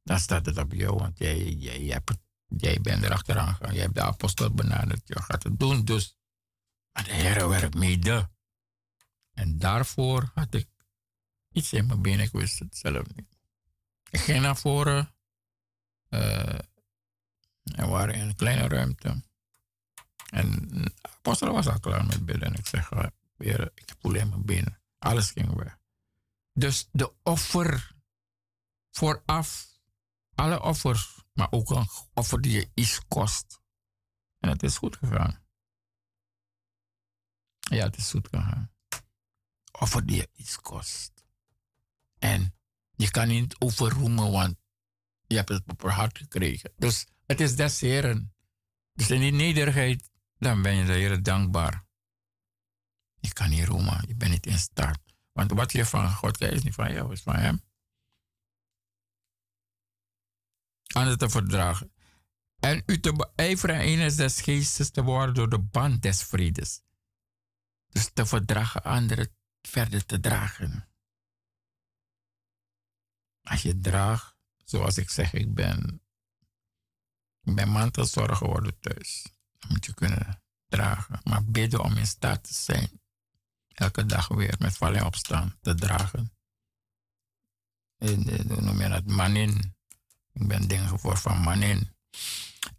Dan staat het op jou, want jij, jij, hebt, jij bent erachteraan gegaan. Jij hebt de apostel benaderd. Je gaat het doen, dus. Maar de Heer werkt mede. En daarvoor had ik iets in mijn benen. Ik wist het zelf niet. Ik ging naar voren. Uh, en we waren in een kleine ruimte. En apostel was al klaar met bidden. En ik zeg, weer, ik heb alleen maar binnen. Alles ging weg. Dus de offer vooraf, alle offers, maar ook een offer die je iets kost. En het is goed gegaan. Ja, het is goed gegaan. Offer die je iets kost. En je kan niet overroemen, want je hebt het op je hart gekregen. Dus het is des Heren. Dus in die nederigheid, dan ben je de Heer dankbaar. Je kan niet roemen, je bent niet in staat. Want wat je van God krijgt is niet van jou, is van Hem. Het te verdragen. En u te beijveren en is des geestes te worden door de band des vredes. Dus te verdragen, anderen verder te dragen. Als je draagt, zoals ik zeg, ik ben, ik ben mantelzorger geworden thuis. Dan moet je kunnen dragen. Maar bidden om in staat te zijn. Elke dag weer met vallen en opstaan te dragen. En, noem je dat? Manin. Ik ben dingen voor van manin.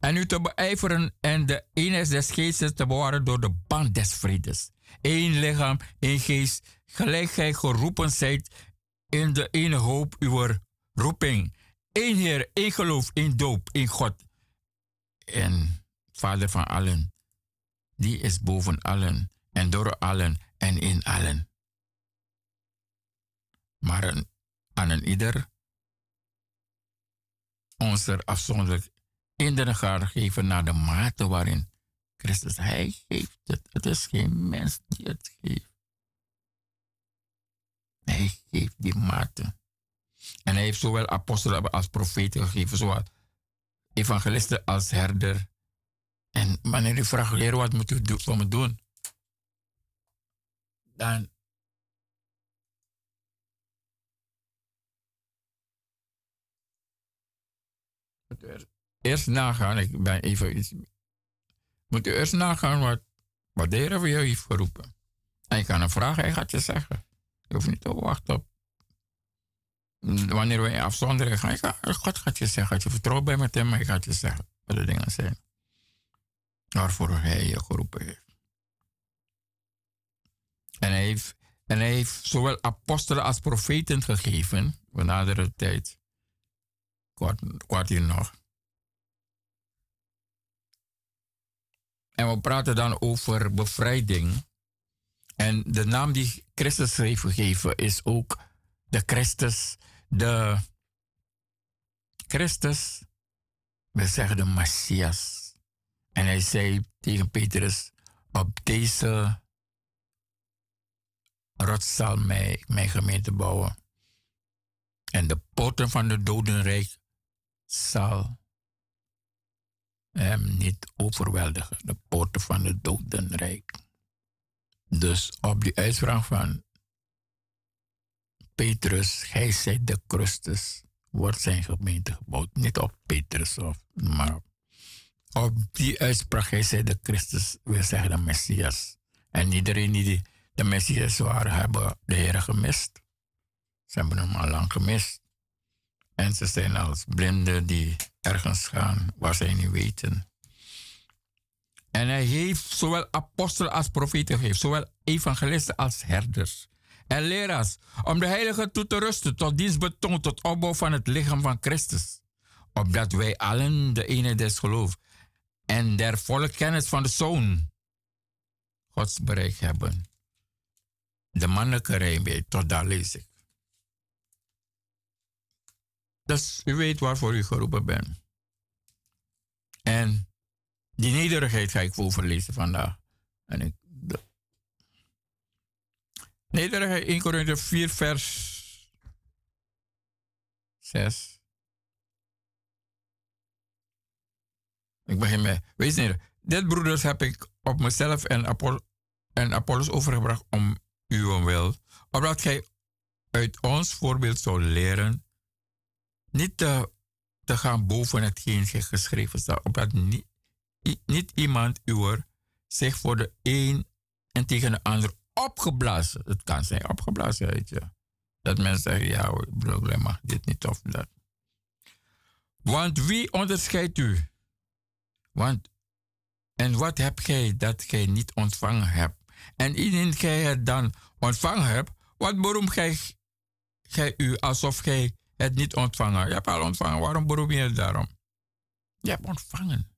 En u te beijveren en de eenheid des geestes te bewaren door de band des vredes. Eén lichaam, één geest, gelijk gij geroepen zijt in de ene hoop uw roeping. Eén Heer, één geloof, één doop, één God. En Vader van allen, die is boven allen en door allen en in allen. Maar aan een ieder ons er afzonderlijk in de geven naar de mate waarin Christus, Hij geeft het. Het is geen mens die het geeft. Hij geeft die mate. En hij heeft zowel apostelen als profeten gegeven, zowel evangelisten als herder. En wanneer u vraagt, Heer, wat moet u voor me doen? Dan er- eerst nagaan, ik ben even iets. Moet u eerst nagaan wat, wat de Heer voor jou heeft geroepen. En je kan hem vragen, hij gaat je zeggen. Hoeft niet te wachten op. Wanneer we in afzondering gaan, ga- God gaat je zeggen. Je vertrouwt bent met hem, hij gaat je zeggen wat de dingen zijn. Waarvoor hij je geroepen heeft. En hij heeft, en hij heeft zowel apostelen als profeten gegeven. Naderen de tijd. Kwart hier nog. En we praten dan over bevrijding. En de naam die Christus heeft gegeven is ook de Christus, de Christus, we zeggen de Messias. En hij zei tegen Petrus, op deze rots zal mij, mijn gemeente bouwen. En de poorten van de dodenrijk zal hem niet overweldigen. De poorten van de dodenrijk. Dus op die uitspraak van Petrus, hij zei de Christus, wordt zijn gemeente gebouwd. Niet op Petrus, of, maar op die uitspraak, hij zei de Christus, we zeggen de Messias. En iedereen die de Messias waren, hebben de Heer gemist. Ze hebben hem al lang gemist. En ze zijn als blinden die ergens gaan waar zij niet weten. En hij heeft zowel apostelen als profeten gegeven, zowel evangelisten als herders en leraars, om de heiligen toe te rusten tot dienst betoond tot opbouw van het lichaam van Christus. Opdat wij allen de ene des geloof en der volle kennis van de Zoon Gods bereik hebben. De mannelijke rijmbeet, tot daar lees ik. Dus u weet waarvoor u geroepen bent. En die nederigheid ga ik voorlezen vandaag. En ik, de, nederigheid 1 Korinther 4 vers 6. Ik begin met, wees neder. Dit broeders heb ik op mezelf en, Apollo, en Apollos overgebracht om uw wil. Opdat gij uit ons voorbeeld zou leren niet te, te gaan boven hetgeen geschreven staat. Opdat niet, niet iemand uw zich voor de een en tegen de ander opgeblazen. Het kan zijn opgeblazen uit je. Dat mensen zeggen, ja broer, mag dit niet of dat. Want wie onderscheidt u? Want, en wat heb gij dat gij niet ontvangen hebt? En indien gij het dan ontvangen hebt, wat beroem gij gij u alsof gij het niet ontvangen. Je hebt al ontvangen, waarom beroep je je daarom? Je hebt ontvangen.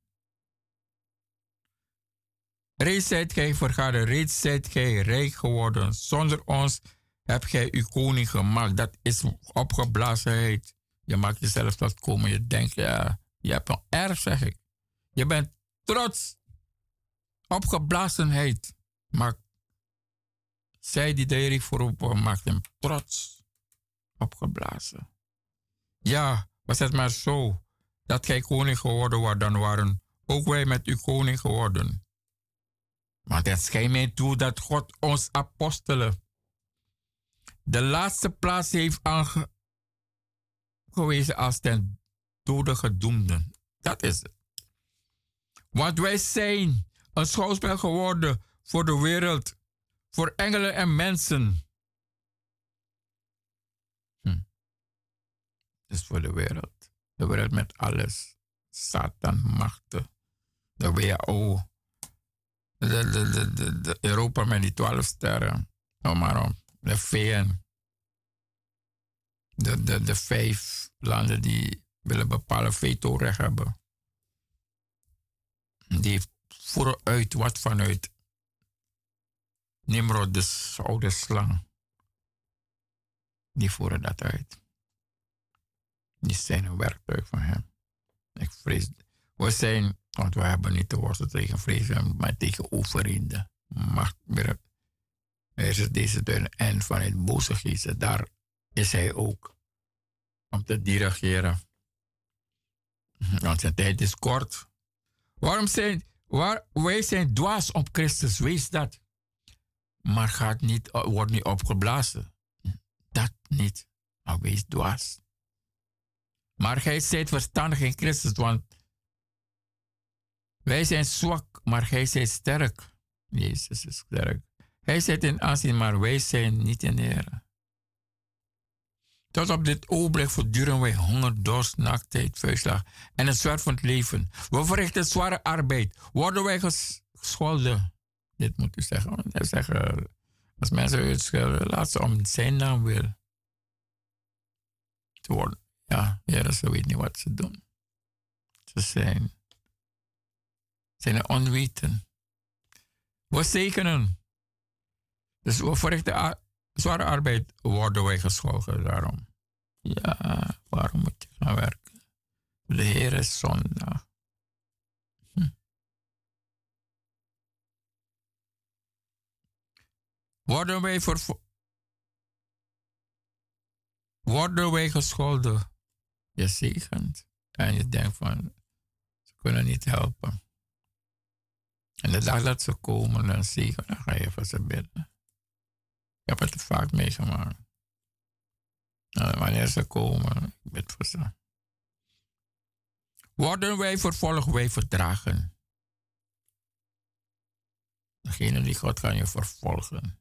Reeds zijt gij vergaderd, reeds zijt gij rijk geworden. Zonder ons hebt gij uw koning gemaakt. Dat is opgeblazenheid. Je maakt jezelf tot komen. Je denkt, ja, je hebt een erf, zeg ik. Je bent trots. Opgeblazenheid maakt zij die de Heer voorop maakt hem trots. Opgeblazen. Ja, was het maar zo dat gij koning geworden was, dan waren ook wij met u koning geworden. Want het schijnt mij toe dat God ons apostelen de laatste plaats heeft aangewezen als ten dode gedoemden. Dat is het. Want wij zijn een schouwspel geworden voor de wereld, voor engelen en mensen. Hm. Dus voor de wereld. De wereld met alles. Satan, machten. De WHO. De, de, de, Europa met die twaalf sterren. Noem maar op. De VN. De, de, de vijf landen die willen bepalen veto-recht hebben. Die voeren uit wat vanuit Nimrod, de oude slang. Die voeren dat uit. Die zijn een werktuig van hem. Ik vrees. We zijn, want we hebben niet te worstelen tegen vrezen, maar tegen overheden. Macht, er is deze deur en vanuit boze geesten, daar is hij ook. Om te dirigeren. Want zijn tijd is kort. Waarom zijn, waar, wij zijn dwaas op Christus, wees dat. Maar gaat niet, wordt niet opgeblazen. Dat niet. Maar wees dwaas. Maar gij zijt verstandig in Christus, want wij zijn zwak, maar gij zijt sterk. Jezus is sterk. Hij zit in aanzien, maar wij zijn niet in Heer. Tot op dit ogenblik voortduren wij honger, dorst, naaktheid, vuistslag en het zwaar van het leven. We verrichten zware arbeid. Worden wij gescholden? Dit moet u zeggen. zeggen als mensen u schelden, laat ze om zijn naam wil te worden. Ja, ja, ze weten niet wat ze doen. Ze zijn, zijn onweten. We zekenen. Dus we verrichten zware arbeid, worden wij gescholden daarom. Ja, waarom moet je gaan werken? De Heer is zondag. Hm. Worden wij voor worden wij gescholden? Je zegent. En je denkt van, ze kunnen niet helpen. En de dag dat ze komen, dan zegen, dan ga je voor ze bidden. Ik heb het vaak meegemaakt. Nou, wanneer ze komen, ik bid voor ze. Worden wij vervolgd, wij verdragen. Degene die God kan je vervolgen.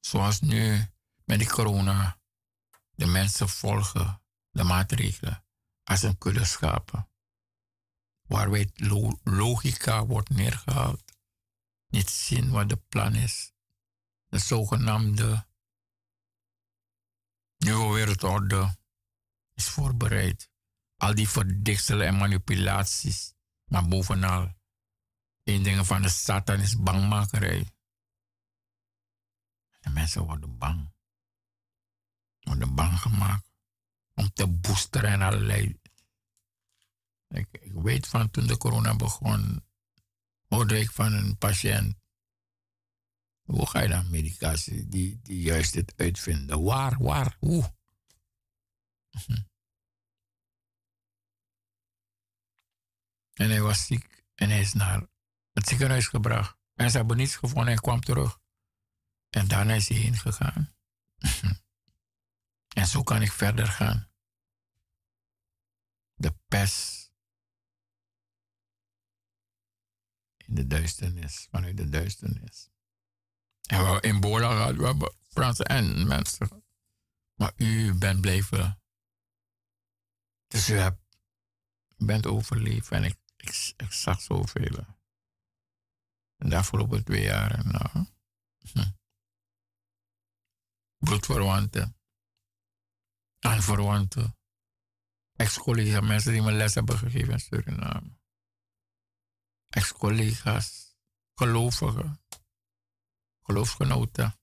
Zoals nu met die corona. De mensen volgen de maatregelen als een kudde schapen. Waarbij logica wordt neergehaald. Niet zien wat de plan is de zogenaamde nieuwe wereldorde is voorbereid. Al die verdikselen en manipulaties, maar bovenal één ding van de Satan is bangmakerij. De mensen worden bang. Worden bang gemaakt om te boosteren en allerlei. Ik, weet van toen de corona begon, hoorde ik van een patiënt hoe ga je dan medicatie die, die juist dit uitvinden? Waar, waar, hoe? En hij was ziek en hij is naar het ziekenhuis gebracht. En ze hebben niets gevonden en kwam terug. En daarna is hij heen gegaan. En zo kan ik verder gaan. De pest. De duisternis, vanuit de duisternis. En we in Bola gehad, we hebben Fransen en mensen. Maar u bent blijven. Dus u bent overleefd en ik, ik, zag zoveel. En de afgelopen twee jaar, nou. Hm. Bloedverwanten. aan verwanten, ex-collega's, mensen die me les hebben gegeven in Suriname, ex-collega's, gelovigen, geloofsgenoten.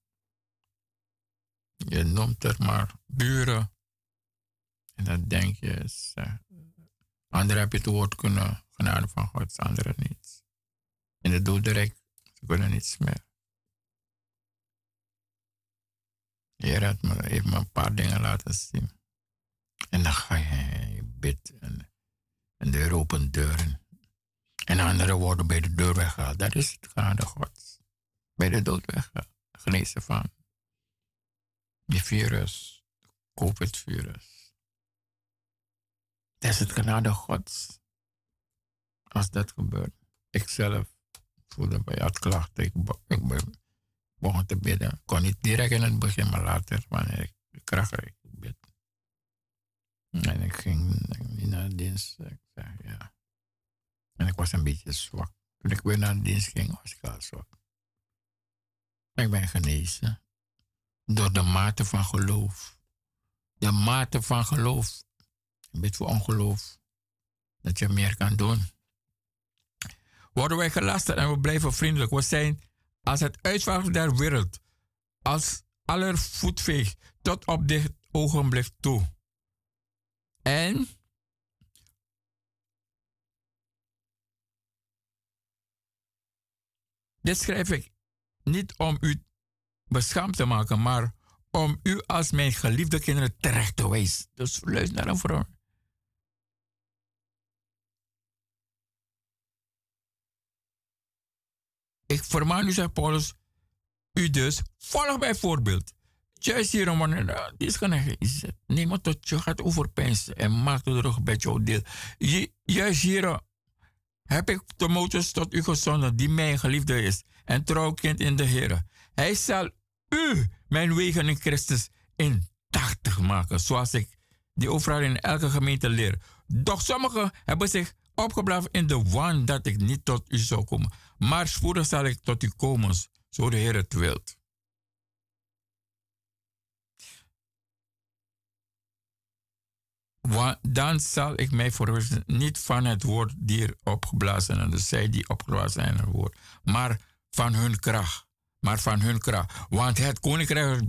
Je noemt het maar buren. En dan denk je, anderen heb je het woord kunnen, genade van God, anderen niet. In de doeldirect, ze kunnen niets meer. Heer me, me een paar dingen laten zien. En dan ga je, je en, en de Heer opent deuren. En anderen worden bij de deur weggehaald. Dat is het genade Gods. Bij de dood weggehaald. Genezen van die virus, COVID-virus. Dat is het genade Gods. Als dat gebeurt. Ik zelf voelde bij had klachten. Ik, ik be- begon te bidden. kon niet direct in het begin, maar later, wanneer ik de kracht ik. En ik ging naar de dienst. Ik zei, ja. En ik was een beetje zwak. Toen ik weer naar de dienst ging, was ik al zwak. Ik ben genezen. Door de mate van geloof. De mate van geloof. Ik bid voor ongeloof. Dat je meer kan doen. Worden wij gelasterd en we blijven vriendelijk. We zijn als het uitvallen der wereld. Als aller voetveeg tot op dit ogenblik toe. En dit schrijf ik niet om u beschaamd te maken, maar om u als mijn geliefde kinderen terecht te wijzen. Dus luister naar een vrouw. Ik vermaan u, zegt Paulus, u dus, volg mijn voorbeeld. Juist hier, wanneer nou, dit is. Neem het tot je gaat overpeinzen en maak het er bij jou deel. Ju- Juist hier heb ik Timotheus tot u gezonden, die mijn geliefde is en trouw kind in de Heer. Hij zal u, mijn wegen in Christus, indachtig maken, zoals ik die overal in elke gemeente leer. Doch sommigen hebben zich opgeblazen in de waan dat ik niet tot u zou komen. Maar spoedig zal ik tot u komen, zo de Heer het wilt. Dan zal ik mij verwissen niet van het woord die er opgeblazen zijn, dus zij die opgeblazen zijn woord, maar van hun kracht. Maar van hun kracht. Want het koninkrijk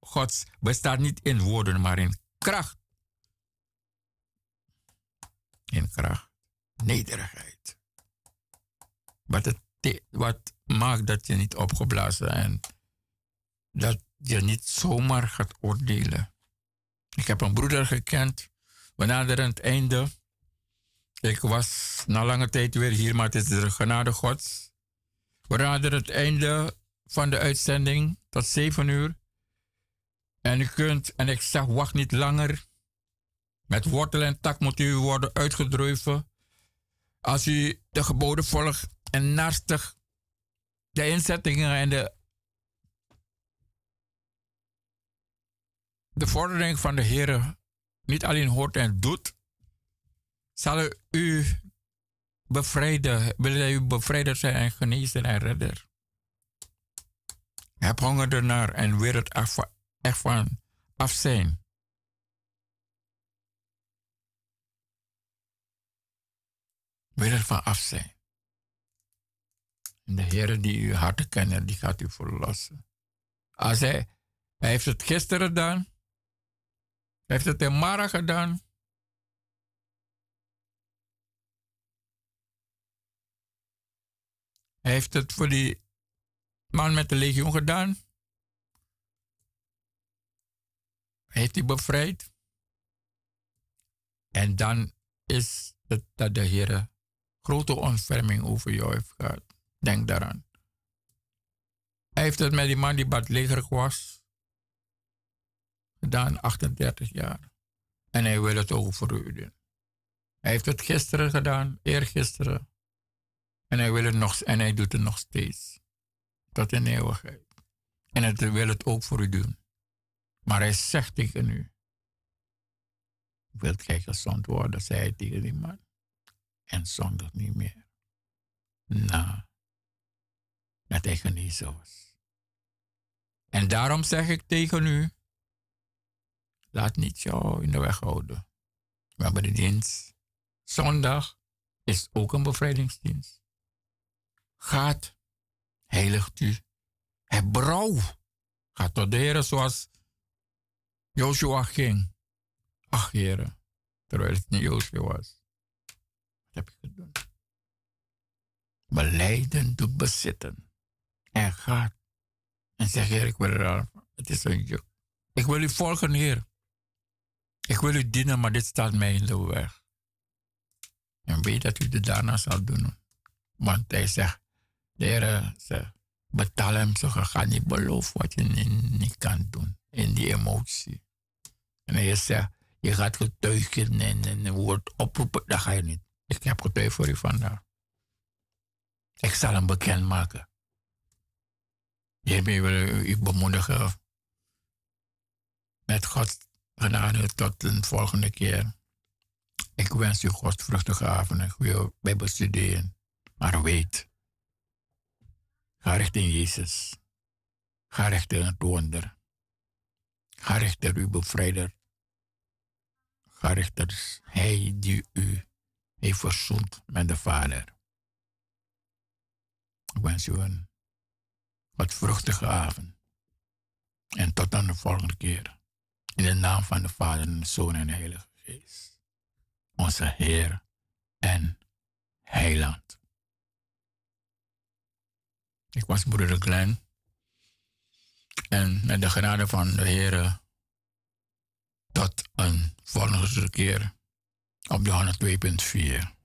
Gods bestaat niet in woorden, maar in kracht. In kracht. Nederigheid. Wat, het, wat maakt dat je niet opgeblazen en dat je niet zomaar gaat oordelen. Ik heb een broeder gekend. We naderen het einde. Ik was na lange tijd weer hier, maar het is de genade Gods. We naderen het einde van de uitzending tot 7 uur. En u kunt, en ik zeg, wacht niet langer. Met wortel en tak moet u worden uitgedreven. Als u de geboden volgt en naastig de inzettingen en de, de vordering van de Heer niet alleen hoort en doet, zal u bevrijden, wil hij u bevrijder zijn en genezen en redder. Heb honger ernaar en weer het af, echt van af zijn. Weer het van af zijn. De Heer die uw harten kennen, die gaat u verlossen. Als hij, hij heeft het gisteren gedaan. Hij heeft het in Mara gedaan. Hij heeft het voor die man met de legioen gedaan. Hij heeft die bevrijd. En dan is het dat de Heer grote ontferming over jou heeft gehad. Denk daaraan. Hij heeft het met die man die badlegerig was gedaan, 38 jaar. En hij wil het voor u doen. Hij heeft het gisteren gedaan, eergisteren. En hij, wil het nog, en hij doet het nog steeds. Tot in eeuwigheid. En hij wil het ook voor u doen. Maar hij zegt tegen u. Wilt gij gezond worden, zei hij tegen die man. En zondig niet meer. Na dat hij genezen was. En daarom zeg ik tegen u. Laat niet jou in de weg houden. We hebben de dienst. Zondag is ook een bevrijdingsdienst. Gaat, heiligt u. Heb brouw. Ga tot de Heer zoals Joshua ging. Ach, heren, terwijl het niet Joshua was. Wat heb ik gedaan? Beleiden doet bezitten. En gaat. En zeg, Heer, ik wil er Het is een juk. Ik wil u volgen, Heer. Ik wil u dienen, maar dit staat mij in de weg. En weet dat u het daarna zal doen. Want hij zegt, de Heer zegt, betaal hem zo, ga niet beloven wat je niet, kan doen. In die emotie. En hij zegt, je gaat getuigen en, en woord oproepen, dat ga je niet. Ik heb getuigd voor u vandaag. Ik zal hem bekendmaken. Hiermee wil u bemoedigen. Met God genade tot een volgende keer. Ik wens u Godsvruchtige avond en goede bijbelstuderen. Maar weet, ga richting Jezus. Ga richting het wonder. Ga richting uw bevrijder. Ga richting Hij die u heeft verzoend met de Vader. Ik wens u een wat vruchtige avond. En tot dan de volgende keer. In de naam van de Vader de Zoon en de Heilige Geest. Onze Heer en Heiland. Ik was broeder Glenn. En met de genade van de Heer tot een volgende keer op de 102.4.